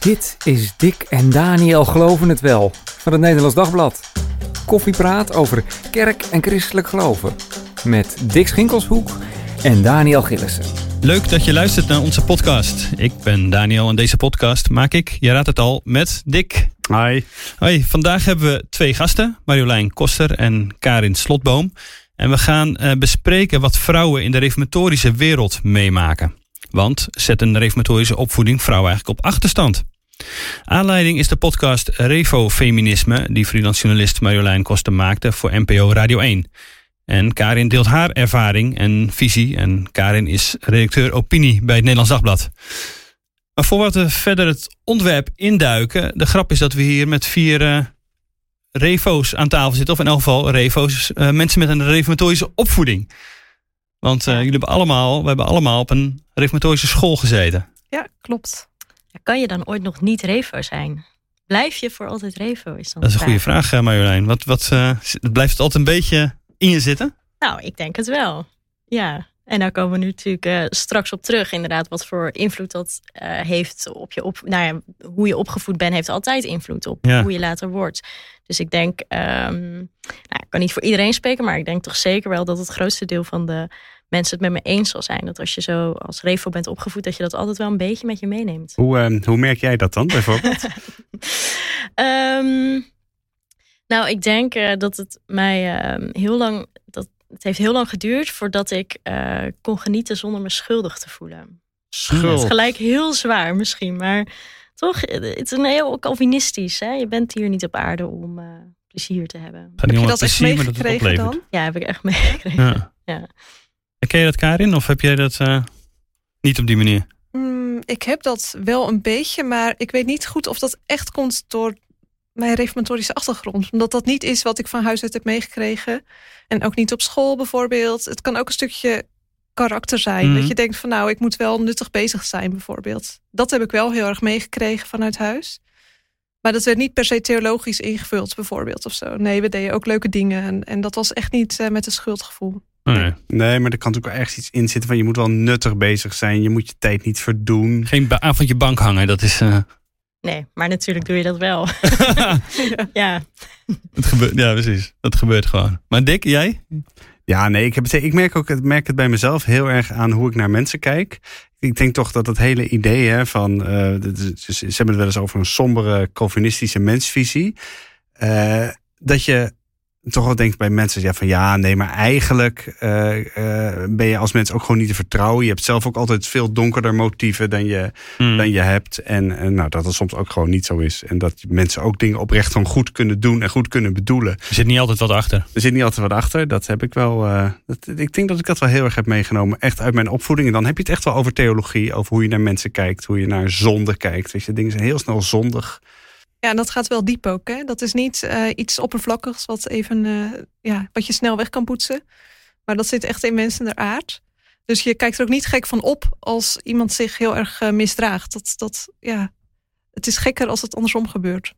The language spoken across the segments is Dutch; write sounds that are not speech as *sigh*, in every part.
Dit is Dick en Daniel Geloven het Wel van het Nederlands Dagblad. Koffiepraat over kerk en christelijk geloven. Met Dick Schinkelshoek en Daniel Gillissen. Leuk dat je luistert naar onze podcast. Ik ben Daniel en deze podcast maak ik, je raadt het al, met Dick. Hi. Hoi, vandaag hebben we twee gasten, Marjolein Koster en Karin Slotboom. En we gaan eh, bespreken wat vrouwen in de reformatorische wereld meemaken. Want zet een reformatorische opvoeding vrouwen eigenlijk op achterstand? Aanleiding is de podcast Revo Feminisme, die freelance journalist Marjolein Koster maakte voor NPO Radio 1. En Karin deelt haar ervaring en visie. En Karin is redacteur opinie bij het Nederlands Dagblad. Maar voordat we verder het onderwerp induiken, de grap is dat we hier met vier refo's aan tafel zitten. Of in elk geval refo's, uh, mensen met een reformatorische opvoeding. Want uh, jullie hebben allemaal, we hebben allemaal op een reformatorische school gezeten. Ja, klopt. Ja, kan je dan ooit nog niet revo zijn? Blijf je voor altijd revo? Is dan dat is een goede vraag, Marjolein. Wat, wat, blijft het altijd een beetje in je zitten? Nou, ik denk het wel. Ja. En daar komen we nu natuurlijk uh, straks op terug. Inderdaad, wat voor invloed dat uh, heeft op je op. Nou ja, hoe je opgevoed bent, heeft altijd invloed op ja. hoe je later wordt. Dus ik denk, um, nou, ik kan niet voor iedereen spreken, maar ik denk toch zeker wel dat het grootste deel van de mensen het met me eens zal zijn. Dat als je zo als revo bent opgevoed, dat je dat altijd wel een beetje met je meeneemt. Hoe, uh, hoe merk jij dat dan bijvoorbeeld? um, *laughs* *laughs* nou, ik denk uh, dat het mij heel lang. Dat, het heeft heel lang geduurd voordat ik uh, kon genieten zonder me schuldig te voelen. Schuld. Het is gelijk heel zwaar misschien, maar toch, het is een heel Calvinistisch. Hè? Je bent hier niet op aarde om plezier te hebben. Heb je dat echt meegekregen dan? Ja, heb ik echt meegekregen. Ja. ja. Ken je dat, Karin? Of heb jij dat niet op die manier? Mm, ik heb dat wel een beetje, maar ik weet niet goed of dat echt komt door mijn reformatorische achtergrond. Omdat dat niet is wat ik van huis uit heb meegekregen. En ook niet op school bijvoorbeeld. Het kan ook een stukje karakter zijn. Mhm. Dat je denkt van nou, ik moet wel nuttig bezig zijn bijvoorbeeld. Dat heb ik wel heel erg meegekregen vanuit huis. Maar dat werd niet per se theologisch ingevuld bijvoorbeeld of zo. Nee, we deden ook leuke dingen. En, en dat was echt niet uh, met een schuldgevoel. Nee. nee, maar er kan natuurlijk wel ergens iets in zitten van je moet wel nuttig bezig zijn. Je moet je tijd niet verdoen. Geen avondje bank hangen, dat is... Uh... Nee, maar natuurlijk doe je dat wel. *laughs* ja. Het gebeurt, ja, precies. Dat gebeurt gewoon. Maar Dick, jij? Ja, nee, ik, heb het, ik merk, ook, ik merk het bij mezelf heel erg aan hoe ik naar mensen kijk. Ik denk toch dat het hele idee hè, van. Uh, ze hebben het wel eens over een sombere Calvinistische mensvisie. Uh, dat je toch wel denkt bij mensen ja, van ja, nee, maar eigenlijk uh, uh, ben je als mens ook gewoon niet te vertrouwen. Je hebt zelf ook altijd veel donkerder motieven dan je, Hmm. mm. dan je hebt. En, nou, dat het soms ook gewoon niet zo is. En dat mensen ook dingen oprecht gewoon goed kunnen doen en goed kunnen bedoelen. Er zit niet altijd wat achter. Er zit niet altijd wat achter. Dat heb ik wel. Dat, ik denk dat ik dat wel heel erg heb meegenomen. Echt uit mijn opvoeding. En dan heb je het echt wel over theologie. Over hoe je naar mensen kijkt. Hoe je naar zonde kijkt. Weet je, dingen zijn heel snel zondig. Ja, en dat gaat wel diep ook. Hè? Dat is niet uh, iets oppervlakkigs wat, even, uh, ja, wat je snel weg kan poetsen. Maar dat zit echt in mensen der aard. Dus je kijkt er ook niet gek van op als iemand zich heel erg uh, misdraagt. Dat, dat, ja, het is gekker als het andersom gebeurt.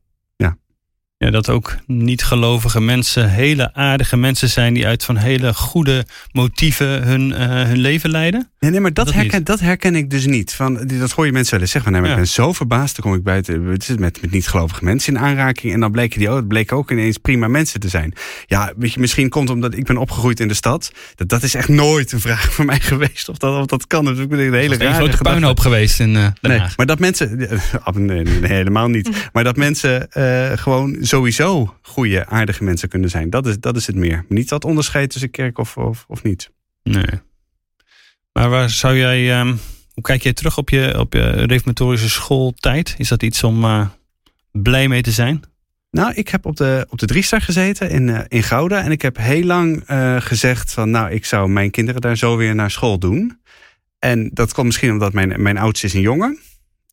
Ja. Dat ook niet-gelovige mensen hele aardige mensen zijn die uit van hele goede motieven hun, uh, hun leven leiden? Nee, nee maar dat, dat herken, dat herken ik dus niet. Van, dat hoor je mensen wel eens zeggen. Van, nee, maar ja. Ik ben zo verbaasd. Dan kom ik buiten met, met niet-gelovige mensen in aanraking. En dan bleken die ook, bleken ook ineens prima mensen te zijn. Ja, weet je, misschien komt omdat ik ben opgegroeid in de stad. Dat, dat is echt nooit een vraag voor mij *laughs* geweest. Of dat, of dat kan. Dat is een hele rare grote puinhoop geweest in uh, nee, Maar dat mensen... *laughs* Nee, nee helemaal niet. *laughs* Maar dat mensen uh, gewoon sowieso goede, aardige mensen kunnen zijn. Dat is, dat is het meer. Niet dat onderscheid tussen kerk of, of, of niet. Nee. Maar waar zou jij, um, hoe kijk jij terug op je, op je reformatorische schooltijd? Is dat iets om uh, blij mee te zijn? Nou, ik heb op de, op de Driestar gezeten in, uh, in Gouda. En ik heb heel lang uh, gezegd van, nou, ik zou mijn kinderen daar zo weer naar school doen. En dat komt misschien omdat mijn, mijn oudste is een jongen.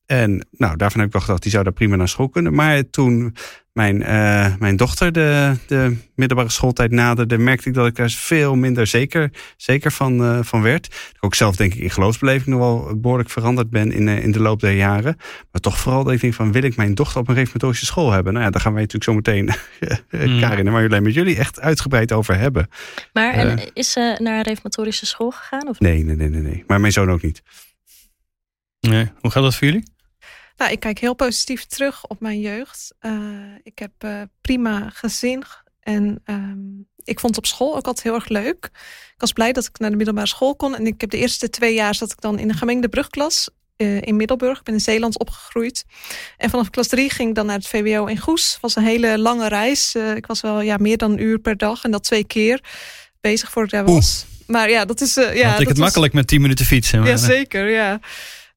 En nou, daarvan heb ik wel gedacht, die zou daar prima naar school kunnen. Maar toen mijn, uh, mijn dochter de, de middelbare schooltijd naderde, merkte ik dat ik er veel minder zeker, zeker van, uh, van werd. Ik ook zelf denk ik in geloofsbeleving nog wel behoorlijk veranderd ben in, uh, in de loop der jaren. Maar toch vooral dat ik denk van, wil ik mijn dochter op een reformatorische school hebben? Nou ja, daar gaan wij natuurlijk zo meteen, *laughs* mm. Karin en Marjolein, met jullie echt uitgebreid over hebben. Maar en is ze naar een reformatorische school gegaan? Of? Nee, nee, nee, nee, nee. Maar mijn zoon ook niet. Nee. Hoe gaat dat voor jullie? Nou, ik kijk heel positief terug op mijn jeugd. ik heb prima gezin en ehm, ik vond op school ook altijd heel erg leuk. Ik was blij dat ik naar de middelbare school kon. En ik heb de eerste twee jaar zat ik dan in een gemengde brugklas uh, in Middelburg. Ik ben in Zeeland opgegroeid. En vanaf klas drie ging ik dan naar het VWO in Goes. Het was een hele lange reis. Ik was wel ja, meer dan een uur per dag. En dat twee keer bezig voor ik daar was. Maar ja, dat is... Uh, ja, Had ik het makkelijk met tien minuten fietsen. Maar... Ja, zeker, ja.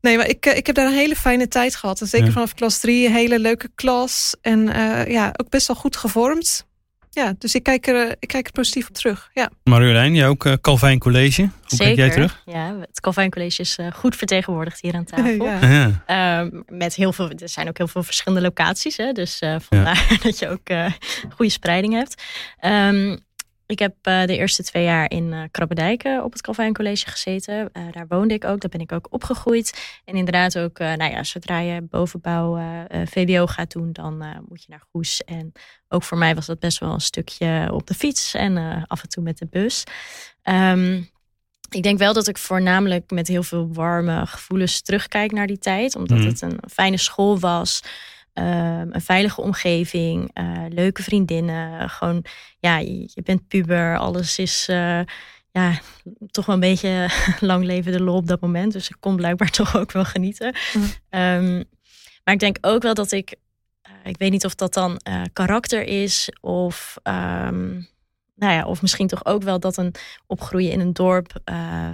Nee, maar ik, ik heb daar een hele fijne tijd gehad. En zeker vanaf klas drie, een hele leuke klas. En ja, ook best wel goed gevormd ja, dus ik kijk, er, ik kijk er positief op terug. Ja. Marjolein, jij ook uh, Calvijn College. Hoe Zeker, kijk jij terug? Ja, het Calvijn College is uh, goed vertegenwoordigd hier aan *laughs* tafel. ja. Ja. Um, met heel veel, er zijn ook heel veel verschillende locaties. Hè, dus uh, vandaar *laughs* dat je ook goede spreiding hebt. Um, ik heb uh, de eerste twee jaar in uh, Krabbedijk uh, op het Calvijn College gezeten. daar woonde ik ook, daar ben ik ook opgegroeid. En inderdaad ook, nou ja, zodra je bovenbouw VWO gaat doen, dan moet je naar Goes. En ook voor mij was dat best wel een stukje op de fiets en af en toe met de bus. Um, ik denk wel dat ik voornamelijk met heel veel warme gevoelens terugkijk naar die tijd. Omdat mm. het een fijne school was. Ehm, een veilige omgeving, uh, leuke vriendinnen. Gewoon, ja, je, bent puber, alles is uh, ja, toch wel een beetje *laughs* lang leven de lol op dat moment. Dus ik kon blijkbaar *laughs* toch ook wel genieten. Um, maar ik denk ook wel dat ik, uh, ik weet niet of dat dan karakter is of. Um, nou ja, of misschien toch ook wel dat een opgroeien in een dorp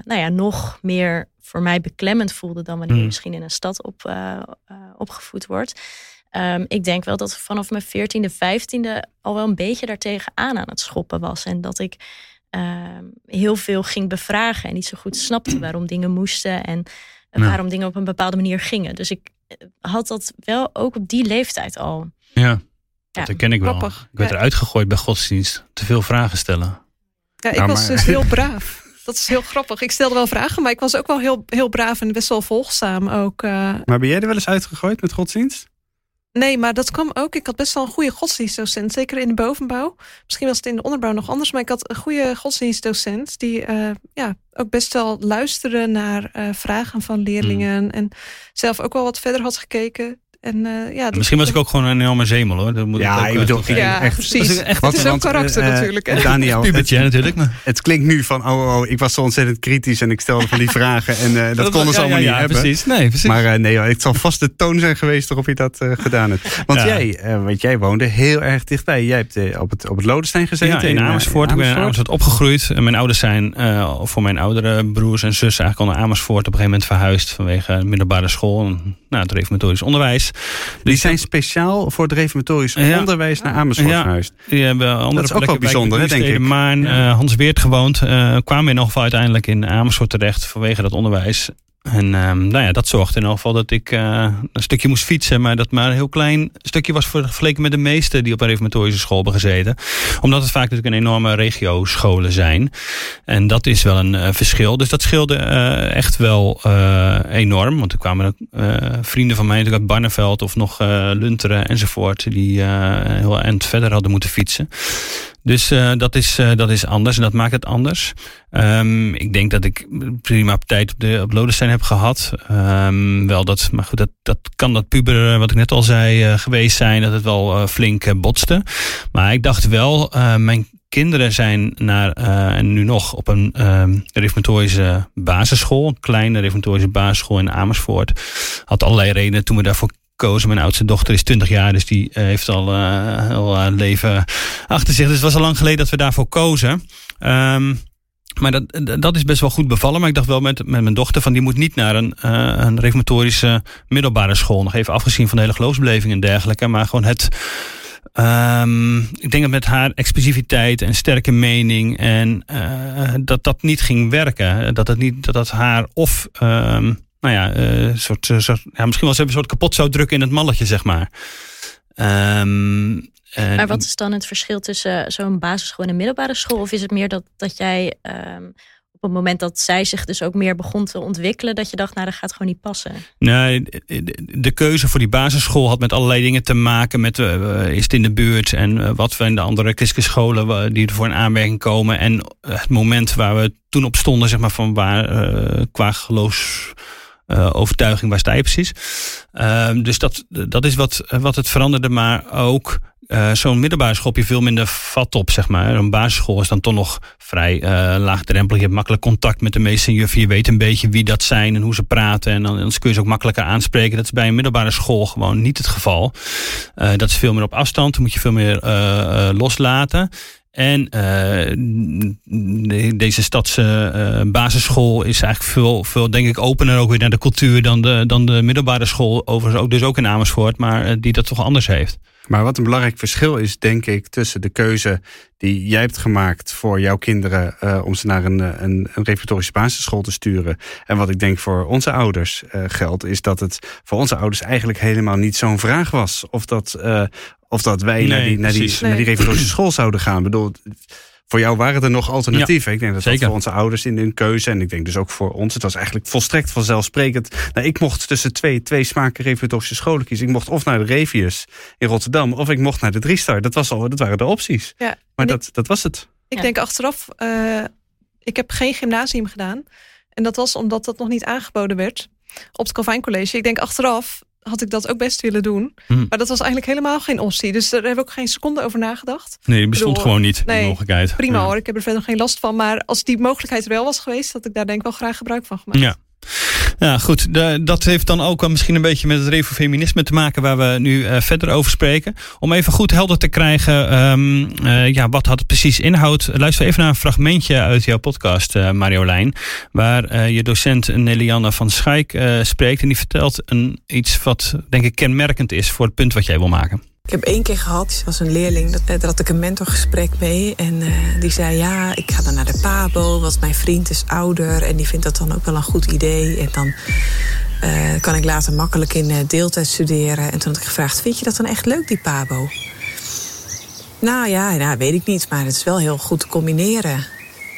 nou ja, nog meer voor mij beklemmend voelde dan wanneer je mm. misschien in een stad op, opgevoed wordt. Um, ik denk wel dat vanaf mijn 14e, 15e al wel een beetje daartegen aan aan het schoppen was. En dat ik um, heel veel ging bevragen en niet zo goed snapte *clears throat* waarom dingen moesten en waarom dingen op een bepaalde manier gingen. Dus ik eh, had dat wel ook op die leeftijd al. Ja, dat herken ik wel. Ik werd eruit gegooid bij godsdienst. Te veel vragen stellen. Ja, ik was dus heel *laughs* braaf. Dat is heel grappig. Ik stelde wel vragen, maar ik was ook wel heel, heel braaf en best wel volgzaam ook. Uh... Maar ben jij er wel eens uitgegooid met godsdienst? Nee, maar dat kwam ook. Ik had best wel een goede godsdienstdocent. Zeker in de bovenbouw. Misschien was het in de onderbouw nog anders. Maar ik had een goede godsdienstdocent. Die uh, ja, ook best wel luisterde naar uh, vragen van leerlingen. Mm. En zelf ook wel wat verder had gekeken. En, uh, ja, Misschien was ik ook gewoon een enorme zemel hoor. Dat moet ja, ik bedoel, ja, echt, precies. Echt, het is ook karakter uh, natuurlijk. Hè? Daniel, *laughs* Pubertje, het, natuurlijk. Maar. Het klinkt nu van, oh, oh, ik was zo ontzettend kritisch en ik stelde van die *laughs* vragen. En uh, dat, dat konden ze allemaal ja, niet hebben. Precies. Nee, precies. Maar nee, het zal vast de toon zijn geweest waarop je dat gedaan hebt. Want, jij, want jij woonde heel erg dichtbij. Jij hebt op, het, op het Lodestein gezeten. Ja, in, Amersfoort. Ik ben in Amersfoort opgegroeid. En mijn ouders zijn voor mijn oudere broers en zussen eigenlijk al naar Amersfoort op een gegeven moment verhuisd. Vanwege middelbare school. En, nou, het reformatorisch onderwijs. Die zijn speciaal voor het reformatorisch onderwijs naar Amersfoort ja, Die hebben andere dat is ook wel bijzonder, denk ik. Maar ja. uh, Hans Weert gewoond. Uh, kwamen in ieder geval uiteindelijk in Amersfoort terecht vanwege dat onderwijs. En um, nou ja, dat zorgde in ieder geval dat ik uh, een stukje moest fietsen. Maar dat maar een heel klein stukje was vergeleken met de meeste die op een reformatorische school hebben gezeten. Omdat het vaak natuurlijk een enorme regio-scholen zijn. En dat is wel een uh, verschil. Dus dat scheelde uh, echt wel enorm. Want er kwamen vrienden van mij natuurlijk uit Barneveld of nog Lunteren enzovoort. Die heel eind verder hadden moeten fietsen. Dus uh, dat, is, uh, dat is anders en dat maakt het anders. Um, ik denk dat ik prima tijd op, de, op Lodestein heb gehad. Um, wel dat, maar goed, dat, dat kan dat puber, eh, wat ik net al zei, geweest zijn. Dat het wel flink botste. Maar ik dacht wel, mijn kinderen zijn naar, en nu nog op een um, reformatorische basisschool. Een kleine reformatorische basisschool in Amersfoort. Had allerlei redenen toen we daarvoor gekozen. Mijn oudste dochter is 20 jaar, dus die uh, heeft al uh, heel uh, leven achter zich. Dus het was al lang geleden dat we daarvoor kozen. Um, maar dat, dat is best wel goed bevallen. Maar ik dacht wel met, met mijn dochter van die moet niet naar een, uh, een reformatorische middelbare school. Nog even afgezien van de hele geloofsbeleving en dergelijke. Maar gewoon het. Um, ik denk dat met haar expressiviteit en sterke mening en dat dat niet ging werken. Dat het niet dat dat haar of um, nou ja, uh, soort, uh, soort, ja, misschien wel eens een soort kapot zou drukken in het malletje, zeg maar. Um, maar wat is dan het verschil tussen zo'n basisschool en een middelbare school? Of is het meer dat, dat jij um, op het moment dat zij zich dus ook meer begon te ontwikkelen, dat je dacht, nou, dat gaat gewoon niet passen? Nee, de keuze voor die basisschool had met allerlei dingen te maken. Met uh, is het in de buurt en wat we in de andere christelijke scholen die er voor een aanmerking komen. En het moment waar we toen op stonden, zeg maar, van waar qua geloofs overtuiging, waar sta je precies? Ehm, dus dat, dat is wat, wat het veranderde, maar ook uh, zo'n middelbare school heb je veel minder vat op, zeg maar. Een basisschool is dan toch nog vrij uh, laagdrempelig. Je hebt makkelijk contact met de meeste juffen. Je weet een beetje wie dat zijn en hoe ze praten. En dan, kun je ze ook makkelijker aanspreken. Dat is bij een middelbare school gewoon niet het geval. Dat is veel meer op afstand. Moet je veel meer loslaten. En uh, deze stadse uh, basisschool is eigenlijk veel, veel, denk ik, opener ook weer naar de cultuur dan de, dan de middelbare school. Overigens ook, dus ook in Amersfoort, maar die dat toch anders heeft. Maar wat een belangrijk verschil is, denk ik, tussen de keuze die jij hebt gemaakt voor jouw kinderen om ze naar een, een, een basisschool te sturen. En wat ik denk voor onze ouders uh, geldt, is dat het voor onze ouders eigenlijk helemaal niet zo'n vraag was. Of dat, of dat wij nee, naar die, naar die, nee. naar die reformatorische school zouden gaan. Ik bedoel, voor jou waren er nog alternatieven. ik denk dat Zeker. dat voor onze ouders in hun keuze. En ik denk dus ook voor ons. Het was eigenlijk volstrekt vanzelfsprekend. Nou, ik mocht tussen twee, twee smaken reformatorische scholen kiezen. Ik mocht of naar de Revius in Rotterdam. Of ik mocht naar de Driestar. Dat, was al, dat waren de opties. Ja, maar dat, dat was het. Ik denk achteraf. Uh, ik heb geen gymnasium gedaan. En dat was omdat dat nog niet aangeboden werd. Op het Calvijn College. Ik denk achteraf had ik dat ook best willen doen. Hmm. Maar dat was eigenlijk helemaal geen optie. Dus daar heb ik ook geen seconde over nagedacht. Nee, het bestond gewoon niet, nee, de mogelijkheid. Prima hoor, ik heb er verder geen last van. Maar als die mogelijkheid er wel was geweest... had ik daar denk ik wel graag gebruik van gemaakt. Ja. Ja, goed. Dat heeft dan ook misschien een beetje met het refofeminisme te maken, waar we nu uh, verder over spreken. Om even goed helder te krijgen, um, uh, ja, wat had het precies inhoud? Luister even naar een fragmentje uit jouw podcast, uh, Marjolein, waar je docent Nelianne van Schaik spreekt. En die vertelt een, iets wat, denk ik, kenmerkend is voor het punt wat jij wil maken. Ik heb één keer gehad, was een leerling, dat, daar had ik een mentorgesprek mee. En uh, die zei, ja, ik ga dan naar de PABO, want mijn vriend is ouder... en die vindt dat dan ook wel een goed idee. En dan uh, kan ik later makkelijk in deeltijd studeren. En toen had ik gevraagd, vind je dat dan echt leuk, die PABO? Nou ja, nou, weet ik niet, maar het is wel heel goed te combineren.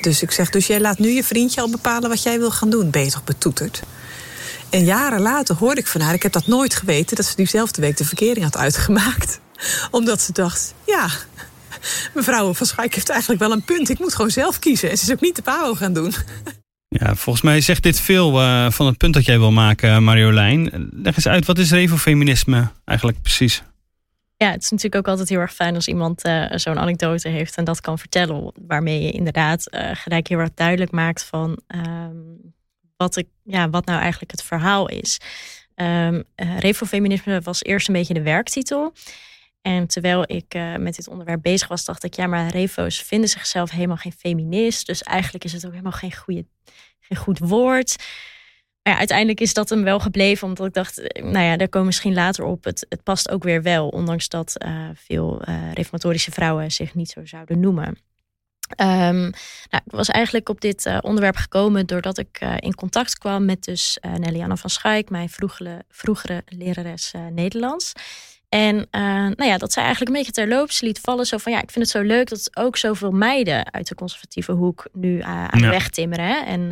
Dus ik zeg, dus jij laat nu je vriendje al bepalen wat jij wil gaan doen. Ben je toch betoeterd? En jaren later hoorde ik van haar, ik heb dat nooit geweten, dat ze diezelfde week de verkering had uitgemaakt. *laughs* Omdat ze dacht, ja, mevrouw van Schaik heeft eigenlijk wel een punt. Ik moet gewoon zelf kiezen. En ze is ook niet de PAO gaan doen. Ja, volgens mij zegt dit veel uh, van het punt dat jij wil maken, Marjolein. Leg eens uit, wat is revofeminisme eigenlijk precies? Ja, het is natuurlijk ook altijd heel erg fijn als iemand uh, zo'n anekdote heeft en dat kan vertellen. Waarmee je inderdaad uh, gelijk heel erg duidelijk maakt van um, wat, ik, ja, wat nou eigenlijk het verhaal is. Um, uh, was eerst een beetje de werktitel. En terwijl ik uh, met dit onderwerp bezig was, dacht ik, ja, maar refo's vinden zichzelf helemaal geen feminist. Dus eigenlijk is het ook helemaal geen, goede, geen goed woord. Maar ja, uiteindelijk is dat hem wel gebleven, omdat ik dacht, eh, nou ja, daar komen misschien later op. Het, het past ook weer wel, ondanks dat veel reformatorische vrouwen zich niet zo zouden noemen. Um, nou, ik was eigenlijk op dit uh, onderwerp gekomen doordat ik uh, in contact kwam met dus uh, Nellianne van Schaik, mijn vroegere, vroegere lerares Nederlands. En nou ja, dat zij eigenlijk een beetje terloops liet vallen. Zo van ja, ik vind het zo leuk dat ook zoveel meiden uit de conservatieve hoek nu aan de weg timmeren. Hè? En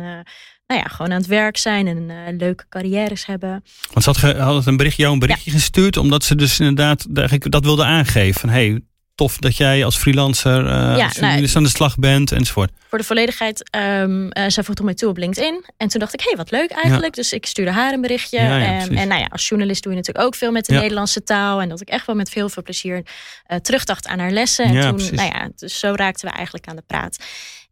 nou ja, gewoon aan het werk zijn en leuke carrières hebben. Want ze had, had een bericht, jou een berichtje ja. gestuurd, omdat ze dus inderdaad dat wilde aangeven. Van hey, tof dat jij als freelancer uh, ja, nou, aan de slag bent enzovoort. Voor de volledigheid, um, uh, zij vroeg mij toe op LinkedIn. En toen dacht ik, hé, hey, wat leuk eigenlijk. Ja. Dus ik stuurde haar een berichtje. Ja, en, en nou ja, als journalist doe je natuurlijk ook veel met de Nederlandse taal. En dat ik echt wel met veel veel plezier uh, terugdacht aan haar lessen. En toen, precies. nou ja, dus zo raakten we eigenlijk aan de praat.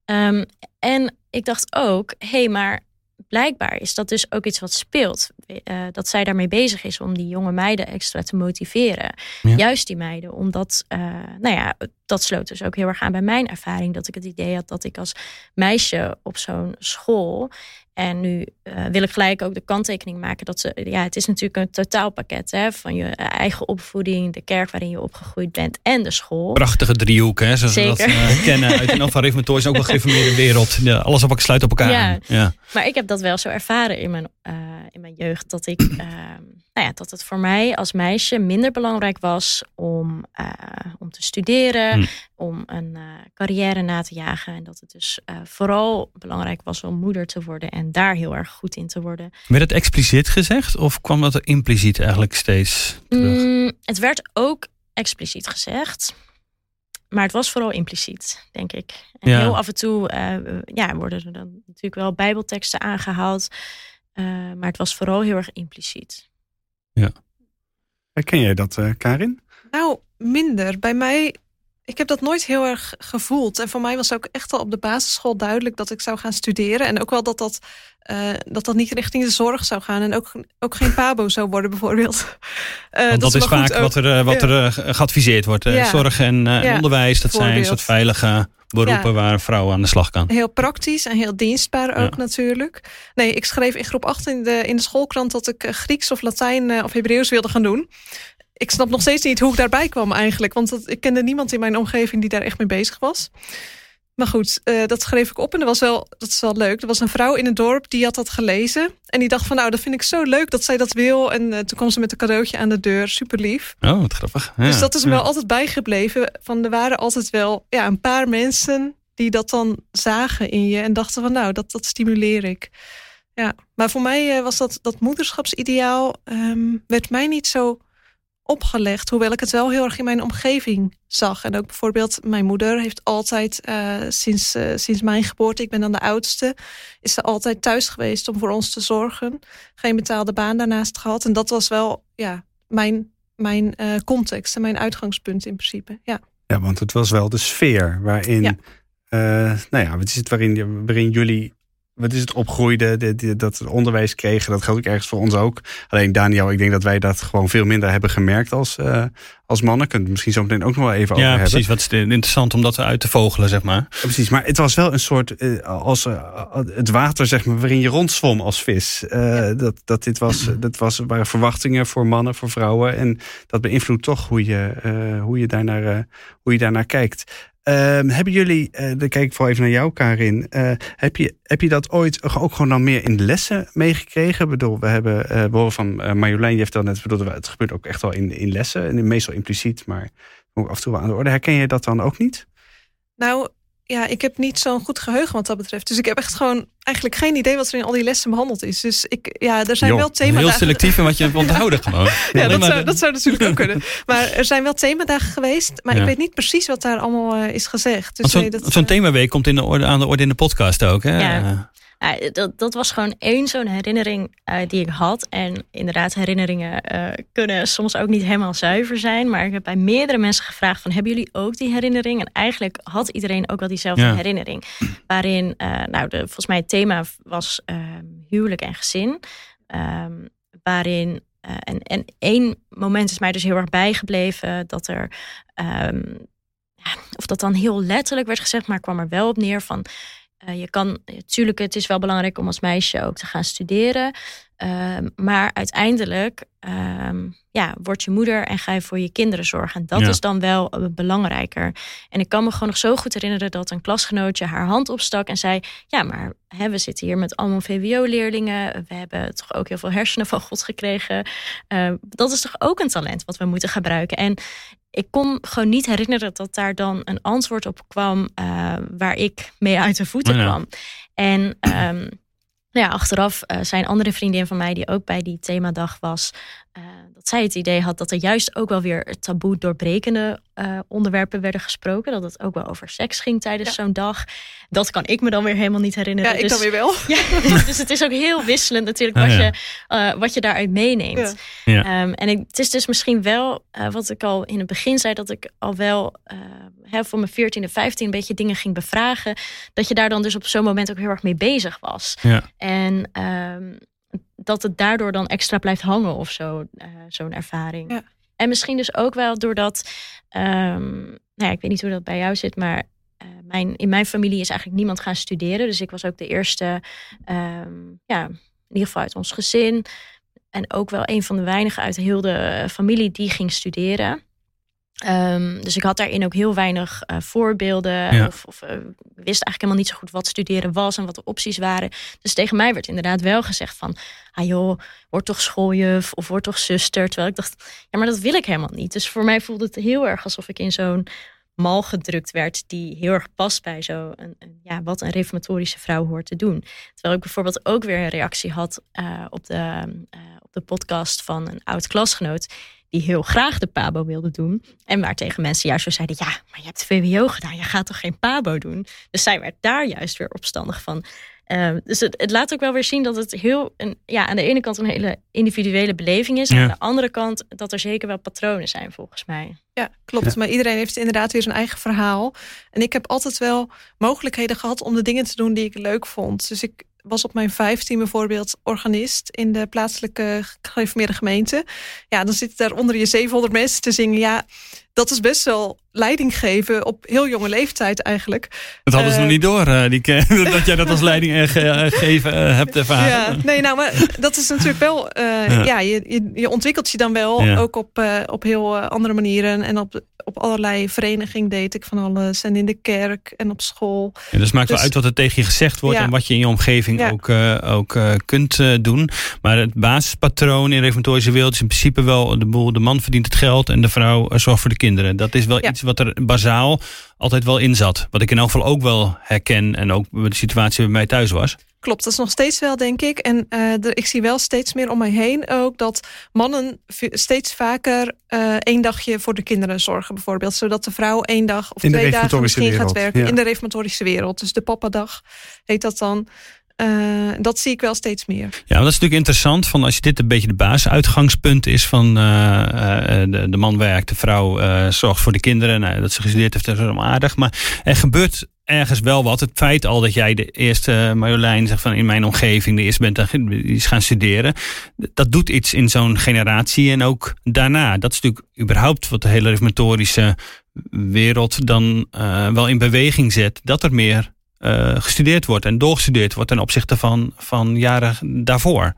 Um, en ik dacht ook, hé, hey, maar blijkbaar is dat dus ook iets wat speelt. Uh, dat zij daarmee bezig is om die jonge meiden extra te motiveren. Ja. Juist die meiden, omdat, uh, nou ja, dat sloot dus ook heel erg aan bij mijn ervaring. Dat ik het idee had dat ik als meisje op zo'n school en nu uh, wil ik gelijk ook de kanttekening maken dat ze, ja, het is natuurlijk een totaalpakket hè, van je eigen opvoeding, de kerk waarin je opgegroeid bent en de school. Prachtige driehoek, hè, zoals Zeker. we dat uh, kennen uit een Reformatorisch, ook wel gereformeerde wereld. Ja, alles op sluit op elkaar ja. Maar ik heb dat wel zo ervaren in mijn, uh, in mijn jeugd, dat ik, ehm, nou ja, dat het voor mij als meisje minder belangrijk was om, om te studeren, hmm. om een carrière na te jagen en dat het dus vooral belangrijk was om moeder te worden en daar heel erg goed in te worden. Werd het expliciet gezegd of kwam dat er impliciet eigenlijk steeds terug? Mm, het werd ook expliciet gezegd. Maar het was vooral impliciet, denk ik. En ja. heel af en toe uh, ja, worden er dan natuurlijk wel bijbelteksten aangehaald. maar het was vooral heel erg impliciet. Ja. Herken jij dat, Karin? Nou, minder. Bij mij ik heb dat nooit heel erg gevoeld. En voor mij was ook echt al op de basisschool duidelijk dat ik zou gaan studeren. En ook wel dat dat, uh, dat, dat niet richting de zorg zou gaan. En ook, ook geen pabo zou worden bijvoorbeeld. Uh, *laughs* Want dat, is vaak wat er, wat er geadviseerd wordt. Zorg en onderwijs, dat zijn soort veilige beroepen waar vrouwen aan de slag kan. Heel praktisch en heel dienstbaar ook natuurlijk. Nee, ik schreef in groep 8 in de, in de schoolkrant dat ik Grieks of Latijn of Hebreeuws wilde gaan doen ik snap nog steeds niet hoe ik daarbij kwam eigenlijk. Want dat, ik kende niemand in mijn omgeving die daar echt mee bezig was. Maar goed, uh, dat schreef ik op en dat was, wel, dat is wel leuk. Er was een vrouw in het dorp die had dat gelezen. En die dacht van nou, dat vind ik zo leuk dat zij dat wil. En uh, toen kwam ze met een cadeautje aan de deur. Super lief. Oh, wat grappig. Ja, dus dat is me wel altijd bijgebleven. Van er waren altijd wel ja, een paar mensen die dat dan zagen in je. En dachten van nou, dat, dat stimuleer ik. Ja, maar voor mij uh, was dat, dat moederschapsideaal... Um, werd mij niet zo opgelegd. Hoewel ik het wel heel erg in mijn omgeving zag. En ook bijvoorbeeld mijn moeder heeft altijd uh, sinds, uh, sinds mijn geboorte, ik ben dan de oudste, is ze altijd thuis geweest om voor ons te zorgen. Geen betaalde baan daarnaast gehad. En dat was wel ja, mijn, mijn uh, context en mijn uitgangspunt in principe. Ja. ja, want het was wel de sfeer waarin, ja. nou ja, wat is het waarin, waarin jullie wat is het opgroeide, de, dat onderwijs kregen. Dat geldt ook ergens voor ons ook. Alleen Daniel, ik denk dat wij dat gewoon veel minder hebben gemerkt als, uh, als mannen. Kunnen misschien zo meteen ook nog wel even ja, over hebben. Ja, precies. Wat is interessant om dat uit te vogelen, zeg maar. Ja, precies, maar het was wel een soort, uh, als uh, het water zeg maar, waarin je rondzwom als vis. dat, dat dit was, dat was, waren verwachtingen voor mannen, voor vrouwen. En dat beïnvloedt toch hoe je, hoe je, daarnaar, hoe je daarnaar kijkt. Um, hebben jullie, uh, dan kijk ik vooral even naar jou, Karin. Uh, heb, je, heb je dat ooit ook gewoon dan meer in lessen meegekregen? Ik bedoel, we hebben uh, we van Marjolein, je heeft dat net bedoeld, het gebeurt ook echt wel in, in lessen. En meestal impliciet, maar ook af en toe wel aan de orde. Herken je dat dan ook niet? Nou, ja, ik heb niet zo'n goed geheugen wat dat betreft. Dus ik heb echt gewoon eigenlijk geen idee wat er in al die lessen behandeld is. Dus ik, ja, er zijn wel thema's. Heel selectief in wat je hebt onthouden *laughs* gewoon. ja, dat zou, dat zou natuurlijk ook kunnen. Maar er zijn wel themadagen geweest. Maar ik weet niet precies wat daar allemaal uh, is gezegd. Dus zo'n zo uh, themaweek komt in de orde, aan de orde in de podcast ook. Hè? Ja. Ja, dat, dat was gewoon één zo'n herinnering uh, die ik had. En inderdaad, herinneringen uh, kunnen soms ook niet helemaal zuiver zijn. Maar ik heb bij meerdere mensen gevraagd van... hebben jullie ook die herinnering? En eigenlijk had iedereen ook wel diezelfde ja. herinnering. Waarin, uh, nou, de, volgens mij het thema was ehm, huwelijk en gezin. Um, waarin... en, en één moment is mij dus heel erg bijgebleven... dat er... Um, of dat dan heel letterlijk werd gezegd, maar kwam er wel op neer van uh, je kan, natuurlijk, het is wel belangrijk om als meisje ook te gaan studeren. Uh, maar uiteindelijk um, ja, word je moeder en ga je voor je kinderen zorgen. En dat is dan wel uh, belangrijker. En ik kan me gewoon nog zo goed herinneren dat een klasgenootje haar hand opstak en zei: Ja, maar hè, we zitten hier met allemaal VWO-leerlingen. We hebben toch ook heel veel hersenen van God gekregen. Uh, dat is toch ook een talent wat we moeten gebruiken. En ik kon gewoon niet herinneren dat daar dan een antwoord op kwam uh, waar ik mee uit de voeten kwam. En um, nou ja, achteraf uh, zijn andere vriendin van mij die ook bij die themadag was, uh, dat zij het idee had dat er juist ook wel weer taboe doorbrekende uh, onderwerpen werden gesproken. Dat het ook wel over seks ging tijdens zo'n dag. Dat kan ik me dan weer helemaal niet herinneren. Ja, ik dus, dan weer wel. *laughs* Ja, dus het is ook heel wisselend natuurlijk wat, je, uh, wat je daaruit meeneemt. Ja. Um, en ik, het is dus misschien wel, uh, wat ik al in het begin zei, dat ik al wel hè, voor mijn 14e, 15 een beetje dingen ging bevragen. Dat je daar dan dus op zo'n moment ook heel erg mee bezig was. Ja. En um, dat het daardoor dan extra blijft hangen of zo, uh, zo'n ervaring. Ja. En misschien dus ook wel doordat, um, nou ja, ik weet niet hoe dat bij jou zit, maar uh, mijn, in mijn familie is eigenlijk niemand gaan studeren. Dus ik was ook de eerste, um, ja, in ieder geval uit ons gezin. En ook wel een van de weinigen uit heel de familie die ging studeren. Um, dus ik had daarin ook heel weinig uh, voorbeelden. Ja. Of, of uh, wist eigenlijk helemaal niet zo goed wat studeren was en wat de opties waren. Dus tegen mij werd inderdaad wel gezegd van... Ah joh, word toch schooljuf of word toch zuster. Terwijl ik dacht, ja maar dat wil ik helemaal niet. Dus voor mij voelde het heel erg alsof ik in zo'n mal gedrukt werd... die heel erg past bij zo een, een, ja, wat een reformatorische vrouw hoort te doen. Terwijl ik bijvoorbeeld ook weer een reactie had uh, op, de, op de podcast van een oud klasgenoot die heel graag de PABO wilde doen. En waar tegen mensen juist zo zeiden: Ja, maar je hebt VWO gedaan, je gaat toch geen PABO doen? Dus zij werd daar juist weer opstandig van. Ehm, dus het, het, laat ook wel weer zien dat het heel, een, ja, aan de ene kant een hele individuele beleving is. En aan de andere kant dat er zeker wel patronen zijn, volgens mij. Ja, klopt. Maar iedereen heeft inderdaad weer zijn eigen verhaal. En ik heb altijd wel mogelijkheden gehad om de dingen te doen die ik leuk vond. Dus ik was op mijn vijftien bijvoorbeeld organist in de plaatselijke gereformeerde gemeente. Ja, dan zitten daar onder je 700 mensen te zingen. Ja, dat is best wel leiding geven op heel jonge leeftijd eigenlijk. Dat hadden ze nog eh, niet door, uh, die, *laughs* dat jij dat als leiding uh, geven hebt ervaren. Ja, nee, nou, maar dat is natuurlijk wel... Ja. ja, je, je, je, ontwikkelt je dan wel, ook op, op heel andere manieren. En op, op allerlei verenigingen deed ik van alles. En in de kerk en op school. Ja, dus maakt wel dus uit wat er tegen je gezegd wordt... en wat je in je omgeving ook, ook kunt doen. Maar het basispatroon in de reformatorische wereld... is in principe wel de boel, de man verdient het geld... en de vrouw zorgt voor de kinderen. Dat is wel iets wat er bazaal altijd wel in zat. Wat ik in elk geval ook wel herken en ook de situatie bij mij thuis was. Klopt, dat is nog steeds wel, denk ik. En uh, ik zie wel steeds meer om mij heen ook dat mannen steeds vaker uh, één dagje voor de kinderen zorgen, bijvoorbeeld. Zodat de vrouw één dag of twee dagen misschien gaat werken in de reformatorische wereld. Dus de papadag heet dat dan. Uh, dat zie ik wel steeds meer. Ja, dat is natuurlijk interessant. Van als je dit een beetje de basisuitgangspunt is van uh, de, de, man werkt, de vrouw zorgt voor de kinderen. Nou, dat ze gestudeerd heeft, dat is helemaal aardig. Maar er gebeurt ergens wel wat. Het feit al dat jij de eerste Marjolein zegt van in mijn omgeving de eerste bent die is gaan studeren. Dat doet iets in zo'n generatie en ook daarna. Dat is natuurlijk überhaupt wat de hele reformatorische wereld dan wel in beweging zet. Dat er meer uh, gestudeerd wordt en doorgestudeerd wordt ten opzichte van, van jaren daarvoor.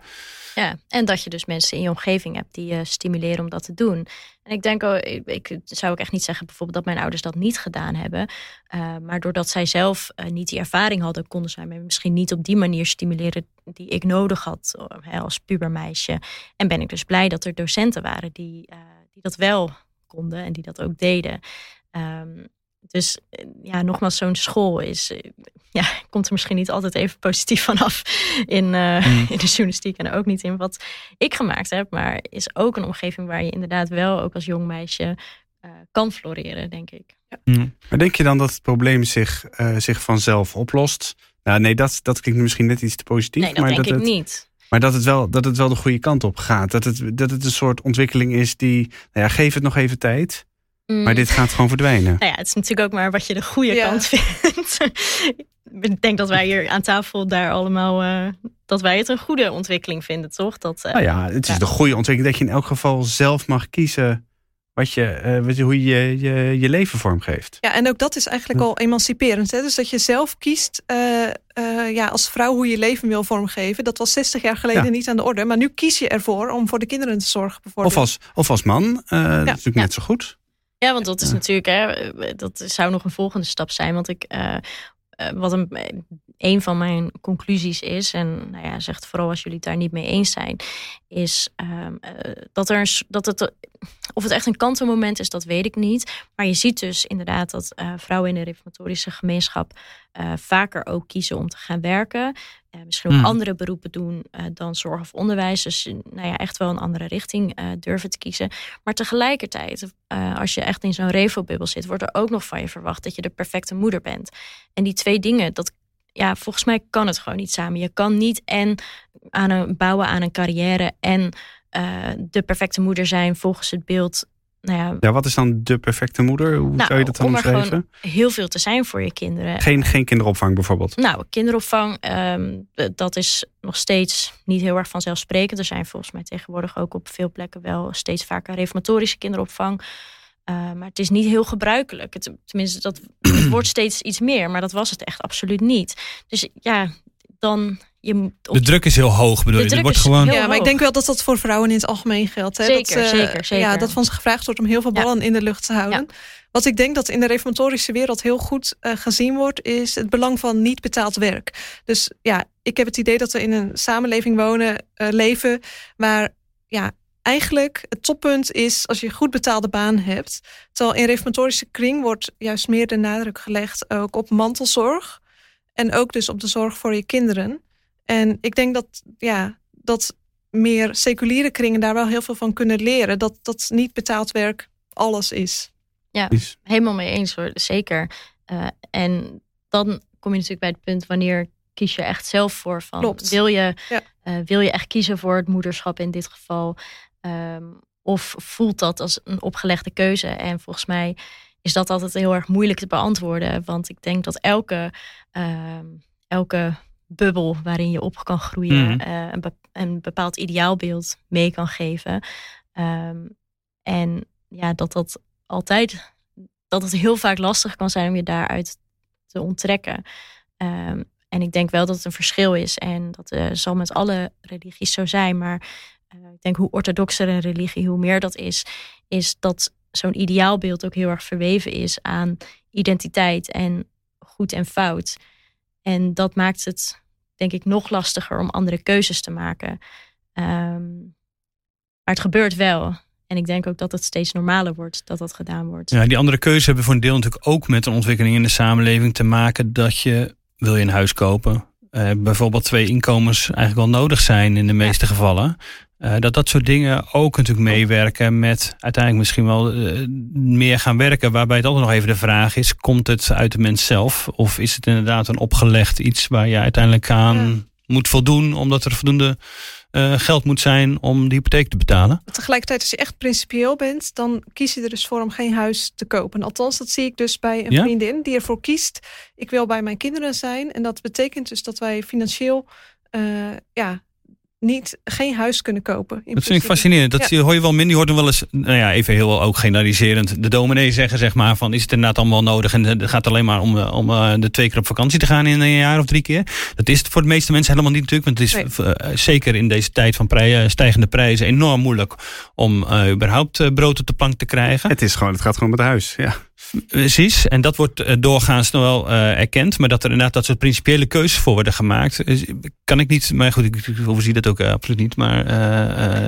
Ja, en dat je dus mensen in je omgeving hebt die je stimuleren om dat te doen. En ik denk, ik, zou ook echt niet zeggen bijvoorbeeld dat mijn ouders dat niet gedaan hebben. Uh, maar doordat zij zelf niet die ervaring hadden, konden zij mij misschien niet op die manier stimuleren die ik nodig had als pubermeisje. En ben ik dus blij dat er docenten waren die, die dat wel konden en die dat ook deden. Um, dus eh, ja, nogmaals, zo'n school is, eh, ja, *laughs* komt er misschien niet altijd even positief vanaf in, uh, *laughs* in de journalistiek en ook niet in wat ik gemaakt heb. Maar is ook een omgeving waar je inderdaad wel ook als jong meisje uh, kan floreren, denk ik. Ja. Mm. Maar denk je dan dat het probleem zich, uh, zich vanzelf oplost? Nou, nee, dat, dat klinkt misschien net iets te positief. Nee, dat maar denk dat ik het, niet. Maar dat het, wel, dat het wel de goede kant op gaat. Dat het, dat het een soort ontwikkeling is die, nou ja, geef het nog even tijd. Maar mm. dit gaat gewoon verdwijnen. Nou ja, het is natuurlijk ook maar wat je de goede kant vindt. *laughs* ik denk dat wij hier aan tafel daar allemaal... Uh, dat wij het een goede ontwikkeling vinden, toch? Dat, uh, nou ja, het is de goede ontwikkeling dat je in elk geval zelf mag kiezen... Wat je, uh, hoe je, je je leven vormgeeft. Ja, en ook dat is eigenlijk al emanciperend. Hè? Dus dat je zelf kiest ja, als vrouw hoe je leven wil vormgeven. Dat was 60 jaar geleden niet aan de orde. Maar nu kies je ervoor om voor de kinderen te zorgen. Bijvoorbeeld. Of, als, of als man, dat is natuurlijk net zo goed. Ja, want dat is natuurlijk, hè, dat zou nog een volgende stap zijn. Want ik, uh, wat een, een van mijn conclusies is, en nou ja, zegt vooral als jullie het daar niet mee eens zijn, is uh, dat, er, dat het, of het echt een kantelmoment is, dat weet ik niet. Maar je ziet dus inderdaad dat vrouwen in de reformatorische gemeenschap vaker ook kiezen om te gaan werken. Uh, misschien ook hmm. andere beroepen doen uh, dan zorg of onderwijs. Dus nou ja, echt wel een andere richting durven te kiezen. Maar tegelijkertijd, als je echt in zo'n revo-bubbel zit, wordt er ook nog van je verwacht dat je de perfecte moeder bent. En die twee dingen, dat, ja, volgens mij kan het gewoon niet samen. Je kan niet en aan een, bouwen aan een carrière en de perfecte moeder zijn volgens het beeld nou ja, ja, wat is dan de perfecte moeder? Hoe nou, zou je dat dan omschrijven? heel veel te zijn voor je kinderen. Geen, geen kinderopvang bijvoorbeeld? Nou, kinderopvang, um, dat is nog steeds niet heel erg vanzelfsprekend. Er zijn volgens mij tegenwoordig ook op veel plekken wel steeds vaker reformatorische kinderopvang. Uh, maar het is niet heel gebruikelijk. Het, tenminste, dat, het wordt steeds iets meer, maar dat was het echt absoluut niet. Dus ja, dan je, de druk is heel hoog, bedoel je? wordt gewoon... Ja, maar ik denk wel dat dat voor vrouwen in het algemeen geldt. Hè? Zeker, dat, zeker, zeker. Ja, dat van ze gevraagd wordt om heel veel ballen in de lucht te houden. Wat ik denk dat in de reformatorische wereld heel goed uh, gezien wordt, is het belang van niet betaald werk. Dus ja, ik heb het idee dat we in een samenleving wonen, uh, leven, waar ja, eigenlijk het toppunt is als je een goed betaalde baan hebt. Terwijl in reformatorische kring wordt juist meer de nadruk gelegd ook op mantelzorg. En ook dus op de zorg voor je kinderen. En ik denk dat, ja, dat meer seculiere kringen daar wel heel veel van kunnen leren. Dat, dat niet betaald werk alles is. Ja, helemaal mee eens hoor, zeker. Uh, en dan kom je natuurlijk bij het punt wanneer kies je echt zelf voor. Van, Wil, je, wil je echt kiezen voor het moederschap in dit geval? Ehm, of voelt dat als een opgelegde keuze? En volgens mij is dat altijd heel erg moeilijk te beantwoorden. Want ik denk dat elke, ehm, elke bubbel waarin je op kan groeien, mm. een, een, bepaald ideaalbeeld mee kan geven. Ehm, en ja, dat dat altijd, dat het heel vaak lastig kan zijn om je daaruit te onttrekken. Um, en ik denk wel dat het een verschil is. En dat uh, zal met alle religies zo zijn. Maar uh, ik denk hoe orthodoxer een religie, hoe meer dat is, is dat zo'n ideaalbeeld ook heel erg verweven is aan identiteit en goed en fout. En dat maakt het, denk ik, nog lastiger om andere keuzes te maken. Um, maar het gebeurt wel. En ik denk ook dat het steeds normaler wordt dat dat gedaan wordt. Ja, die andere keuzes hebben voor een deel natuurlijk ook met een ontwikkeling in de samenleving te maken. Dat je, wil je een huis kopen, uh, bijvoorbeeld twee inkomens eigenlijk wel nodig zijn in de meeste gevallen. Uh, dat dat soort dingen ook natuurlijk meewerken met uiteindelijk misschien wel uh, meer gaan werken. Waarbij het altijd nog even de vraag is: komt het uit de mens zelf? Of is het inderdaad een opgelegd iets waar je uiteindelijk aan moet voldoen, omdat er voldoende uh, geld moet zijn om die hypotheek te betalen. Tegelijkertijd, als je echt principieel bent, dan kies je er dus voor om geen huis te kopen. Althans, dat zie ik dus bij een vriendin die ervoor kiest. Ik wil bij mijn kinderen zijn. En dat betekent dus dat wij financieel uh, ja, niet, geen huis kunnen kopen. Dat vind ik fascinerend. Dat hoor je wel minder. Je hoort wel eens, nou ja, even heel ook generaliserend, de dominee zeggen zeg maar van is het inderdaad allemaal nodig en het gaat alleen maar om, om uh, de twee keer op vakantie te gaan in een jaar of drie keer. Dat is het voor de meeste mensen helemaal niet natuurlijk, want het is uh, zeker in deze tijd van prij, stijgende prijzen enorm moeilijk om uh, überhaupt brood op de plank te krijgen. Het is gewoon, het gaat gewoon met huis, ja. Precies, en dat wordt eh, doorgaans nog wel uh, erkend, maar dat er inderdaad dat soort principiële keuzes voor worden gemaakt, kan ik niet, maar goed, ik overzie dat ook uh, absoluut niet, maar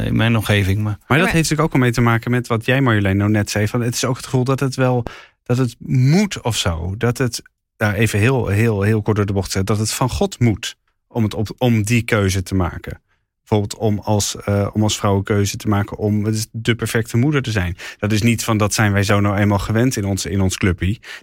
in mijn omgeving. Maar, maar dat heeft natuurlijk ook al mee te maken met wat jij Marjolein nou net zei, van het is ook het gevoel dat het wel, dat het moet of zo, dat het, nou even heel, heel, heel kort door de bocht zet, dat het van God moet om, het op, om die keuze te maken. Bijvoorbeeld om als, uh, om als vrouw keuze te maken om de perfecte moeder te zijn. Dat is niet van dat zijn wij zo nou eenmaal gewend in ons, in ons.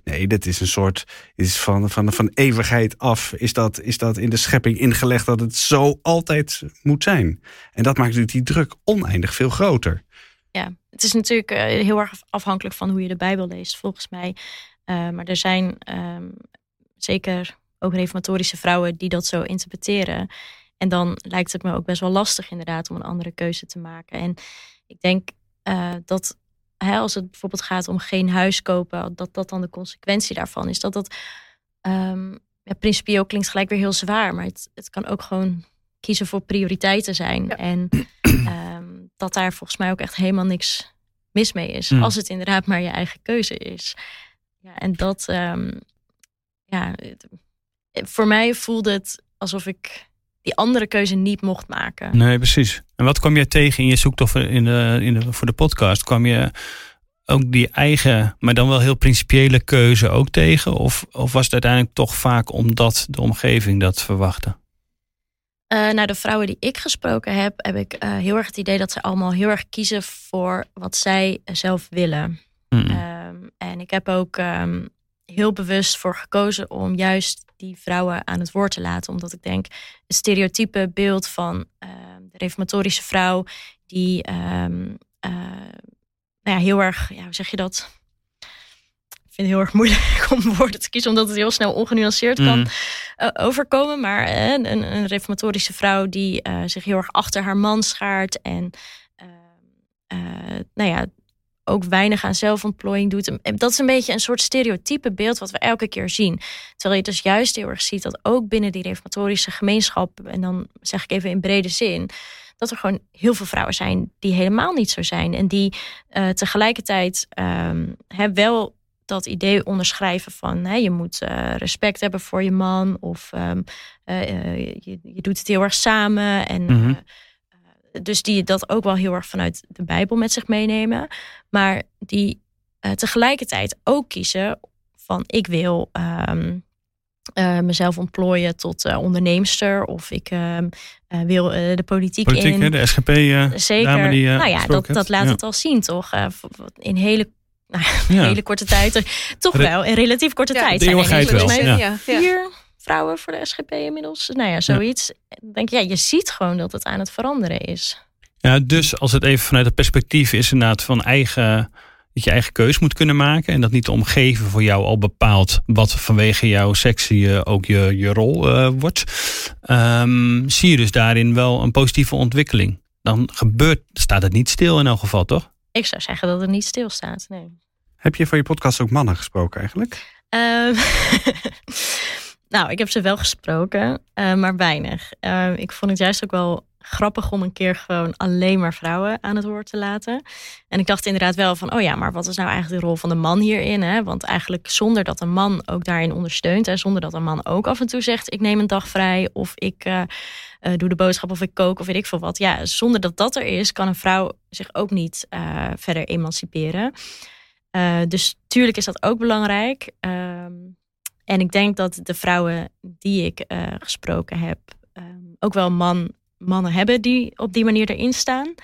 Nee, dat is een soort is van, van, van eeuwigheid af. Is dat, is dat in de schepping ingelegd dat het zo altijd moet zijn. En dat maakt natuurlijk die druk oneindig veel groter. Ja, het is natuurlijk uh, heel erg afhankelijk van hoe je de Bijbel leest, volgens mij. Uh, maar er zijn um, zeker ook reformatorische vrouwen die dat zo interpreteren. En dan lijkt het me ook best wel lastig inderdaad om een andere keuze te maken. En ik denk uh, dat hè, als het bijvoorbeeld gaat om geen huis kopen, dat dat dan de consequentie daarvan is. Dat dat um, ja, principieel klinkt gelijk weer heel zwaar, maar het, het kan ook gewoon kiezen voor prioriteiten zijn. En um, *clears throat* dat daar volgens mij ook echt helemaal niks mis mee is. Mm. Als het inderdaad maar je eigen keuze is. Ja, en dat, um, ja, voor mij voelde het alsof ik die andere keuze niet mocht maken. Nee, precies. En wat kwam je tegen in je zoektocht in de, in de, voor de podcast? Kwam je ook die eigen, maar dan wel heel principiële keuze ook tegen? Of, of was het uiteindelijk toch vaak omdat de omgeving dat verwachtte? Uh, nou, de vrouwen die ik gesproken heb, heb ik uh, heel erg het idee dat ze allemaal heel erg kiezen voor wat zij zelf willen. Mm um, en ik heb ook um, heel bewust voor gekozen om juist die vrouwen aan het woord te laten. Omdat ik denk, het stereotype beeld van uh, de reformatorische vrouw, die um, uh, nou ja, heel erg, ja, hoe zeg je dat? Ik vind het heel erg moeilijk *laughs* om woorden te kiezen, omdat het heel snel ongenuanceerd kan mm. uh, overkomen. Maar een, een, reformatorische vrouw die zich heel erg achter haar man schaart en ehm, nou ja, ook weinig aan zelfontplooiing doet. Dat is een beetje een soort stereotype beeld wat we elke keer zien. Terwijl je dus juist heel erg ziet dat ook binnen die reformatorische gemeenschap, en dan zeg ik even in brede zin, dat er gewoon heel veel vrouwen zijn die helemaal niet zo zijn. En die uh, tegelijkertijd um, wel dat idee onderschrijven van hè, je moet uh, respect hebben voor je man of um, uh, je, je, doet het heel erg samen en mm -hmm dus die dat ook wel heel erg vanuit de Bijbel met zich meenemen. Maar die uh, tegelijkertijd ook kiezen van ik wil um, uh, mezelf ontplooien tot uh, onderneemster. Of ik ehm, wil de politiek, politiek in. Hè, de SGP Zeker. Die, nou ja, dat, dat laat het al zien toch. in hele nou, *laughs* ja. hele korte tijd. Toch wel, in relatief korte ja, tijd. De eeuwigheid wel. Ja. Vier, vrouwen voor de SGP inmiddels. Nou ja, zoiets. Denk ja, je ziet gewoon dat het aan het veranderen is. Ja, dus als het even vanuit het perspectief is inderdaad van eigen dat je eigen keus moet kunnen maken. En dat niet de omgeving voor jou al bepaalt wat vanwege jouw sectie uh, ook je, je rol uh, wordt. Um, zie je dus daarin wel een positieve ontwikkeling. Dan gebeurt, staat het niet stil in elk geval, toch? Ik zou zeggen dat het niet stil staat, nee. Heb je voor je podcast ook mannen gesproken eigenlijk? Um, *laughs* nou, ik heb ze wel gesproken, uh, maar weinig. Uh, ik vond het juist ook wel grappig om een keer gewoon alleen maar vrouwen aan het woord te laten. En ik dacht inderdaad wel van, oh ja, maar wat is nou eigenlijk de rol van de man hierin? Hè? Want eigenlijk zonder dat een man ook daarin ondersteunt en zonder dat een man ook af en toe zegt, ik neem een dag vrij of ik uh, doe de boodschap of ik kook of weet ik veel wat. Ja, zonder dat dat er is, kan een vrouw zich ook niet verder emanciperen. dus tuurlijk is dat ook belangrijk. Ehm, en ik denk dat de vrouwen die ik gesproken heb, um, ook wel man mannen hebben die op die manier erin staan.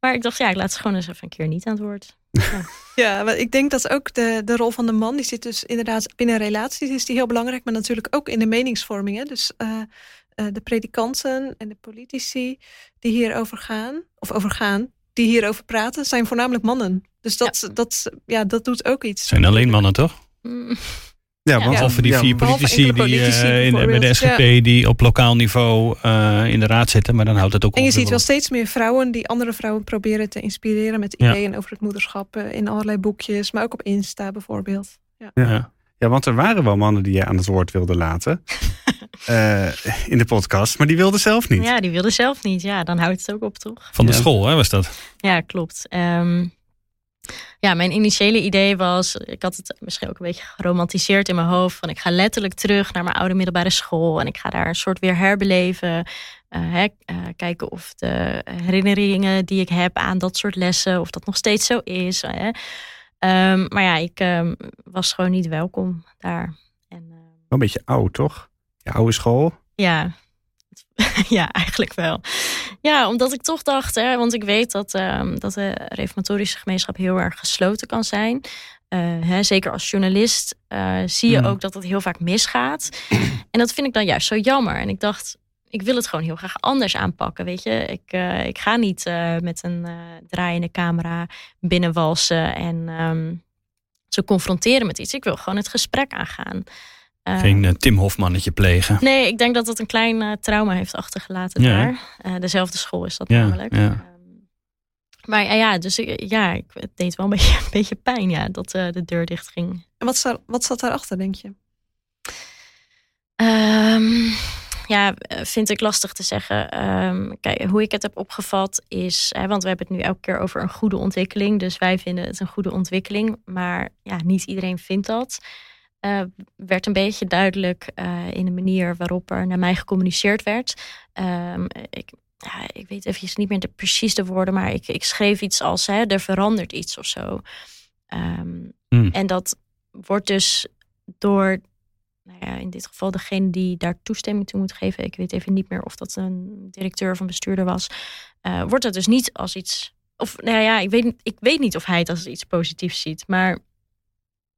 Maar ik dacht, ja, ik laat ze gewoon eens even een keer niet aan het woord. Ja, *laughs* ja maar ik denk dat ook de, de rol van de man, die zit dus inderdaad binnen relaties, is die heel belangrijk, maar natuurlijk ook in de meningsvorming. Hè? Dus uh, uh, de predikanten en de politici die hierover gaan, of over gaan, die hierover praten, zijn voornamelijk mannen. Dus dat, ja. dat, ja, dat doet ook iets. Zijn alleen mannen, toch? Mm. Ja, want ja. die vier politici, die, uh, in, bij de SGP ja. die op lokaal niveau uh, in de raad zitten. Maar dan houdt het ook En je ziet wel steeds meer vrouwen die andere vrouwen proberen te inspireren met ideeën over het moederschap uh, in allerlei boekjes. Maar ook op Insta bijvoorbeeld. Ja. Ja. ja, want er waren wel mannen die je aan het woord wilden laten *laughs* in de podcast. Maar die wilden zelf niet. Ja, die wilden zelf niet. Ja, dan houdt het ook op toch? Van de school hè, was dat? Ja, klopt. Um, ja, mijn initiële idee was, ik had het misschien ook een beetje geromantiseerd in mijn hoofd, van ik ga letterlijk terug naar mijn oude middelbare school en ik ga daar een soort weer herbeleven. Uh, hè, uh, kijken of de herinneringen die ik heb aan dat soort lessen, of dat nog steeds zo is. Hè. Um, maar ja, ik um, was gewoon niet welkom daar. En, uh, Wel een beetje oud, toch? Je oude school? Ja, *laughs* ja, eigenlijk wel. Ja, omdat ik toch dacht, hè, want ik weet dat, um, dat de reformatorische gemeenschap heel erg gesloten kan zijn. Uh, hè, zeker als journalist uh, zie je mm. ook dat het heel vaak misgaat. *clears throat* en dat vind ik dan juist zo jammer. En ik dacht, ik wil het gewoon heel graag anders aanpakken. Weet je, ik, uh, ik ga niet met een draaiende camera binnenwalsen en um, ze confronteren met iets. Ik wil gewoon het gesprek aangaan. Geen uh, Tim Hofmannetje plegen. Nee, ik denk dat het een klein uh, trauma heeft achtergelaten ja. daar. Uh, dezelfde school is dat ja, namelijk. Ja. Um, maar ja, dus ja, ik, het deed wel een *laughs* beetje, een beetje pijn ja, dat de deur dicht ging. En wat, zat, wat zat daarachter, denk je? Um, ja, vind ik lastig te zeggen. Um, kijk, hoe ik het heb opgevat is, hè, want we hebben het nu elke keer over een goede ontwikkeling. Dus wij vinden het een goede ontwikkeling. Maar ja, niet iedereen vindt dat. Uh, werd een beetje duidelijk uh, in de manier waarop er naar mij gecommuniceerd werd. Um, ik, ja, ik weet even niet meer de, precies de woorden, maar ik, ik schreef iets als hè, er verandert iets of zo. Um, mm. En dat wordt dus door, nou ja, in dit geval degene die daar toestemming toe moet geven. Ik weet even niet meer of dat een directeur of een bestuurder was. Uh, wordt het dus niet als iets. Of nou ja, ik weet, ik weet niet of hij het als iets positiefs ziet. Maar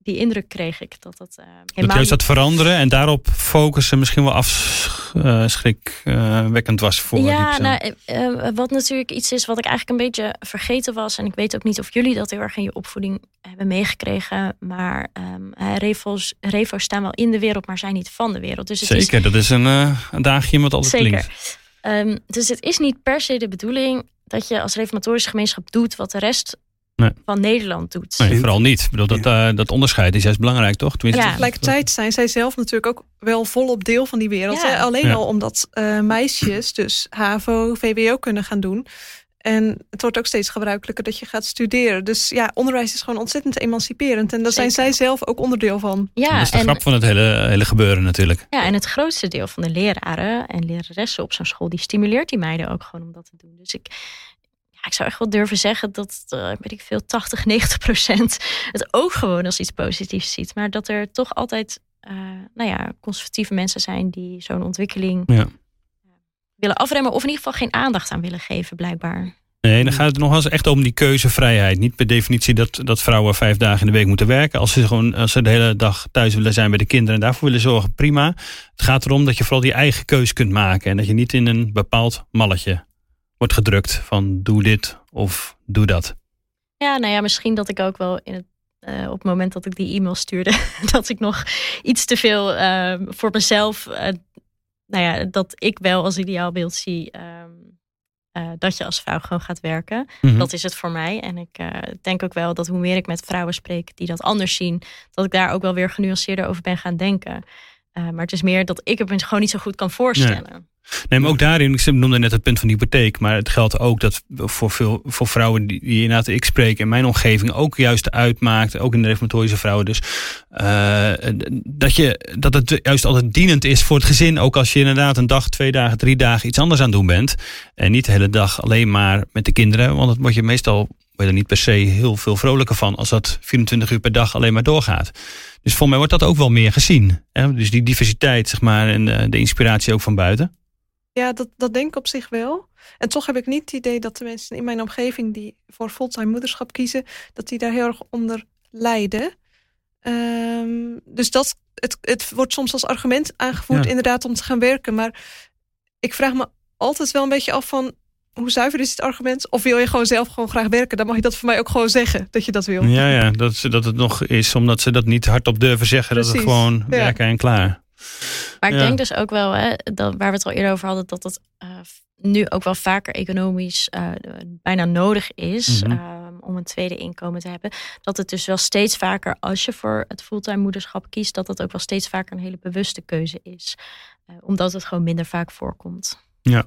die indruk kreeg ik. Dat het uh, dat juist dat veranderen en daarop focussen misschien wel afschrikwekkend uh, was voor Ja, nou, uh, wat natuurlijk iets is wat ik eigenlijk een beetje vergeten was. En ik weet ook niet of jullie dat heel erg in je opvoeding hebben meegekregen. Maar um, revo's, revo's staan wel in de wereld, maar zijn niet van de wereld. Dus het Zeker, is, dat is een, een daagje wat altijd Zeker. klinkt. Um, dus het is niet per se de bedoeling dat je als reformatorische gemeenschap doet wat de rest nee. van Nederland doet. Nee, vooral niet. Ik bedoel, dat, uh, dat onderscheid is juist belangrijk, toch? Tenminste, ja. Tegelijkertijd zijn zij zelf natuurlijk ook wel volop deel van die wereld. Ja. Alleen ja. al omdat uh, meisjes dus HAVO, VWO kunnen gaan doen. En het wordt ook steeds gebruikelijker dat je gaat studeren. Dus ja, onderwijs is gewoon ontzettend emanciperend. En daar zijn zij zelf ook onderdeel van. Ja, dat is de en, grap van het hele, hele gebeuren natuurlijk. Ja, en het grootste deel van de leraren en leraressen op zo'n school... die stimuleert die meiden ook gewoon om dat te doen. Dus ik, ik zou echt wel durven zeggen dat, uh, weet ik veel, 80, 90 procent het ook gewoon als iets positiefs ziet. Maar dat er toch altijd, uh, nou ja, conservatieve mensen zijn die zo'n ontwikkeling ja. willen afremmen. Of in ieder geval geen aandacht aan willen geven, blijkbaar. Nee, dan gaat het nog eens echt om die keuzevrijheid. Niet per definitie dat, dat vrouwen vijf dagen in de week moeten werken. Als ze, gewoon, als ze de hele dag thuis willen zijn bij de kinderen en daarvoor willen zorgen, prima. Het gaat erom dat je vooral die eigen keuze kunt maken. En dat je niet in een bepaald malletje wordt gedrukt van doe dit of doe dat. Ja, nou ja, misschien dat ik ook wel in het, uh, op het moment dat ik die e-mail stuurde, *laughs* dat ik nog iets te veel uh, voor mezelf, uh, nou ja, dat ik wel als ideaalbeeld zie. Uh, dat je als vrouw gewoon gaat werken. Mm -hmm. Dat is het voor mij. En ik denk ook wel dat hoe meer ik met vrouwen spreek die dat anders zien, dat ik daar ook wel weer genuanceerder over ben gaan denken. Uh, maar het is meer dat ik het me gewoon niet zo goed kan voorstellen. Nee. Maar ook daarin, ik noemde net het punt van de hypotheek, maar het geldt ook dat voor veel voor vrouwen die, inderdaad ik spreek in mijn omgeving ook juist uitmaakt, ook in de reformatorische vrouwen, dus uh, dat, je, dat het juist altijd dienend is voor het gezin, ook als je inderdaad een dag, twee dagen, drie dagen iets anders aan het doen bent en niet de hele dag alleen maar met de kinderen, want dat word je meestal word je er niet per se heel veel vrolijker van als dat 24 uur per dag alleen maar doorgaat. Dus voor mij wordt dat ook wel meer gezien. Hè? Dus die diversiteit, zeg maar, en de, de inspiratie ook van buiten. Ja, dat, dat denk ik op zich wel. En toch heb ik niet het idee dat de mensen in mijn omgeving die voor fulltime moederschap kiezen, dat die daar heel erg onder lijden. Um, dus dat, het, het wordt soms als argument aangevoerd, ja. inderdaad, om te gaan werken. Maar ik vraag me altijd wel een beetje af van hoe zuiver is het argument? Of wil je gewoon zelf gewoon graag werken? Dan mag je dat voor mij ook gewoon zeggen, dat je dat wil. Ja, ja dat, dat het nog is, omdat ze dat niet hardop durven zeggen. Precies. Dat het gewoon ja. werken en klaar. Maar ik ja. denk dus ook wel, hè, dat, waar we het al eerder over hadden, dat het uh, nu ook wel vaker economisch uh, bijna nodig is mm -hmm. um, om een tweede inkomen te hebben. Dat het dus wel steeds vaker, als je voor het fulltime moederschap kiest, dat dat ook wel steeds vaker een hele bewuste keuze is. Uh, omdat het gewoon minder vaak voorkomt. Ja.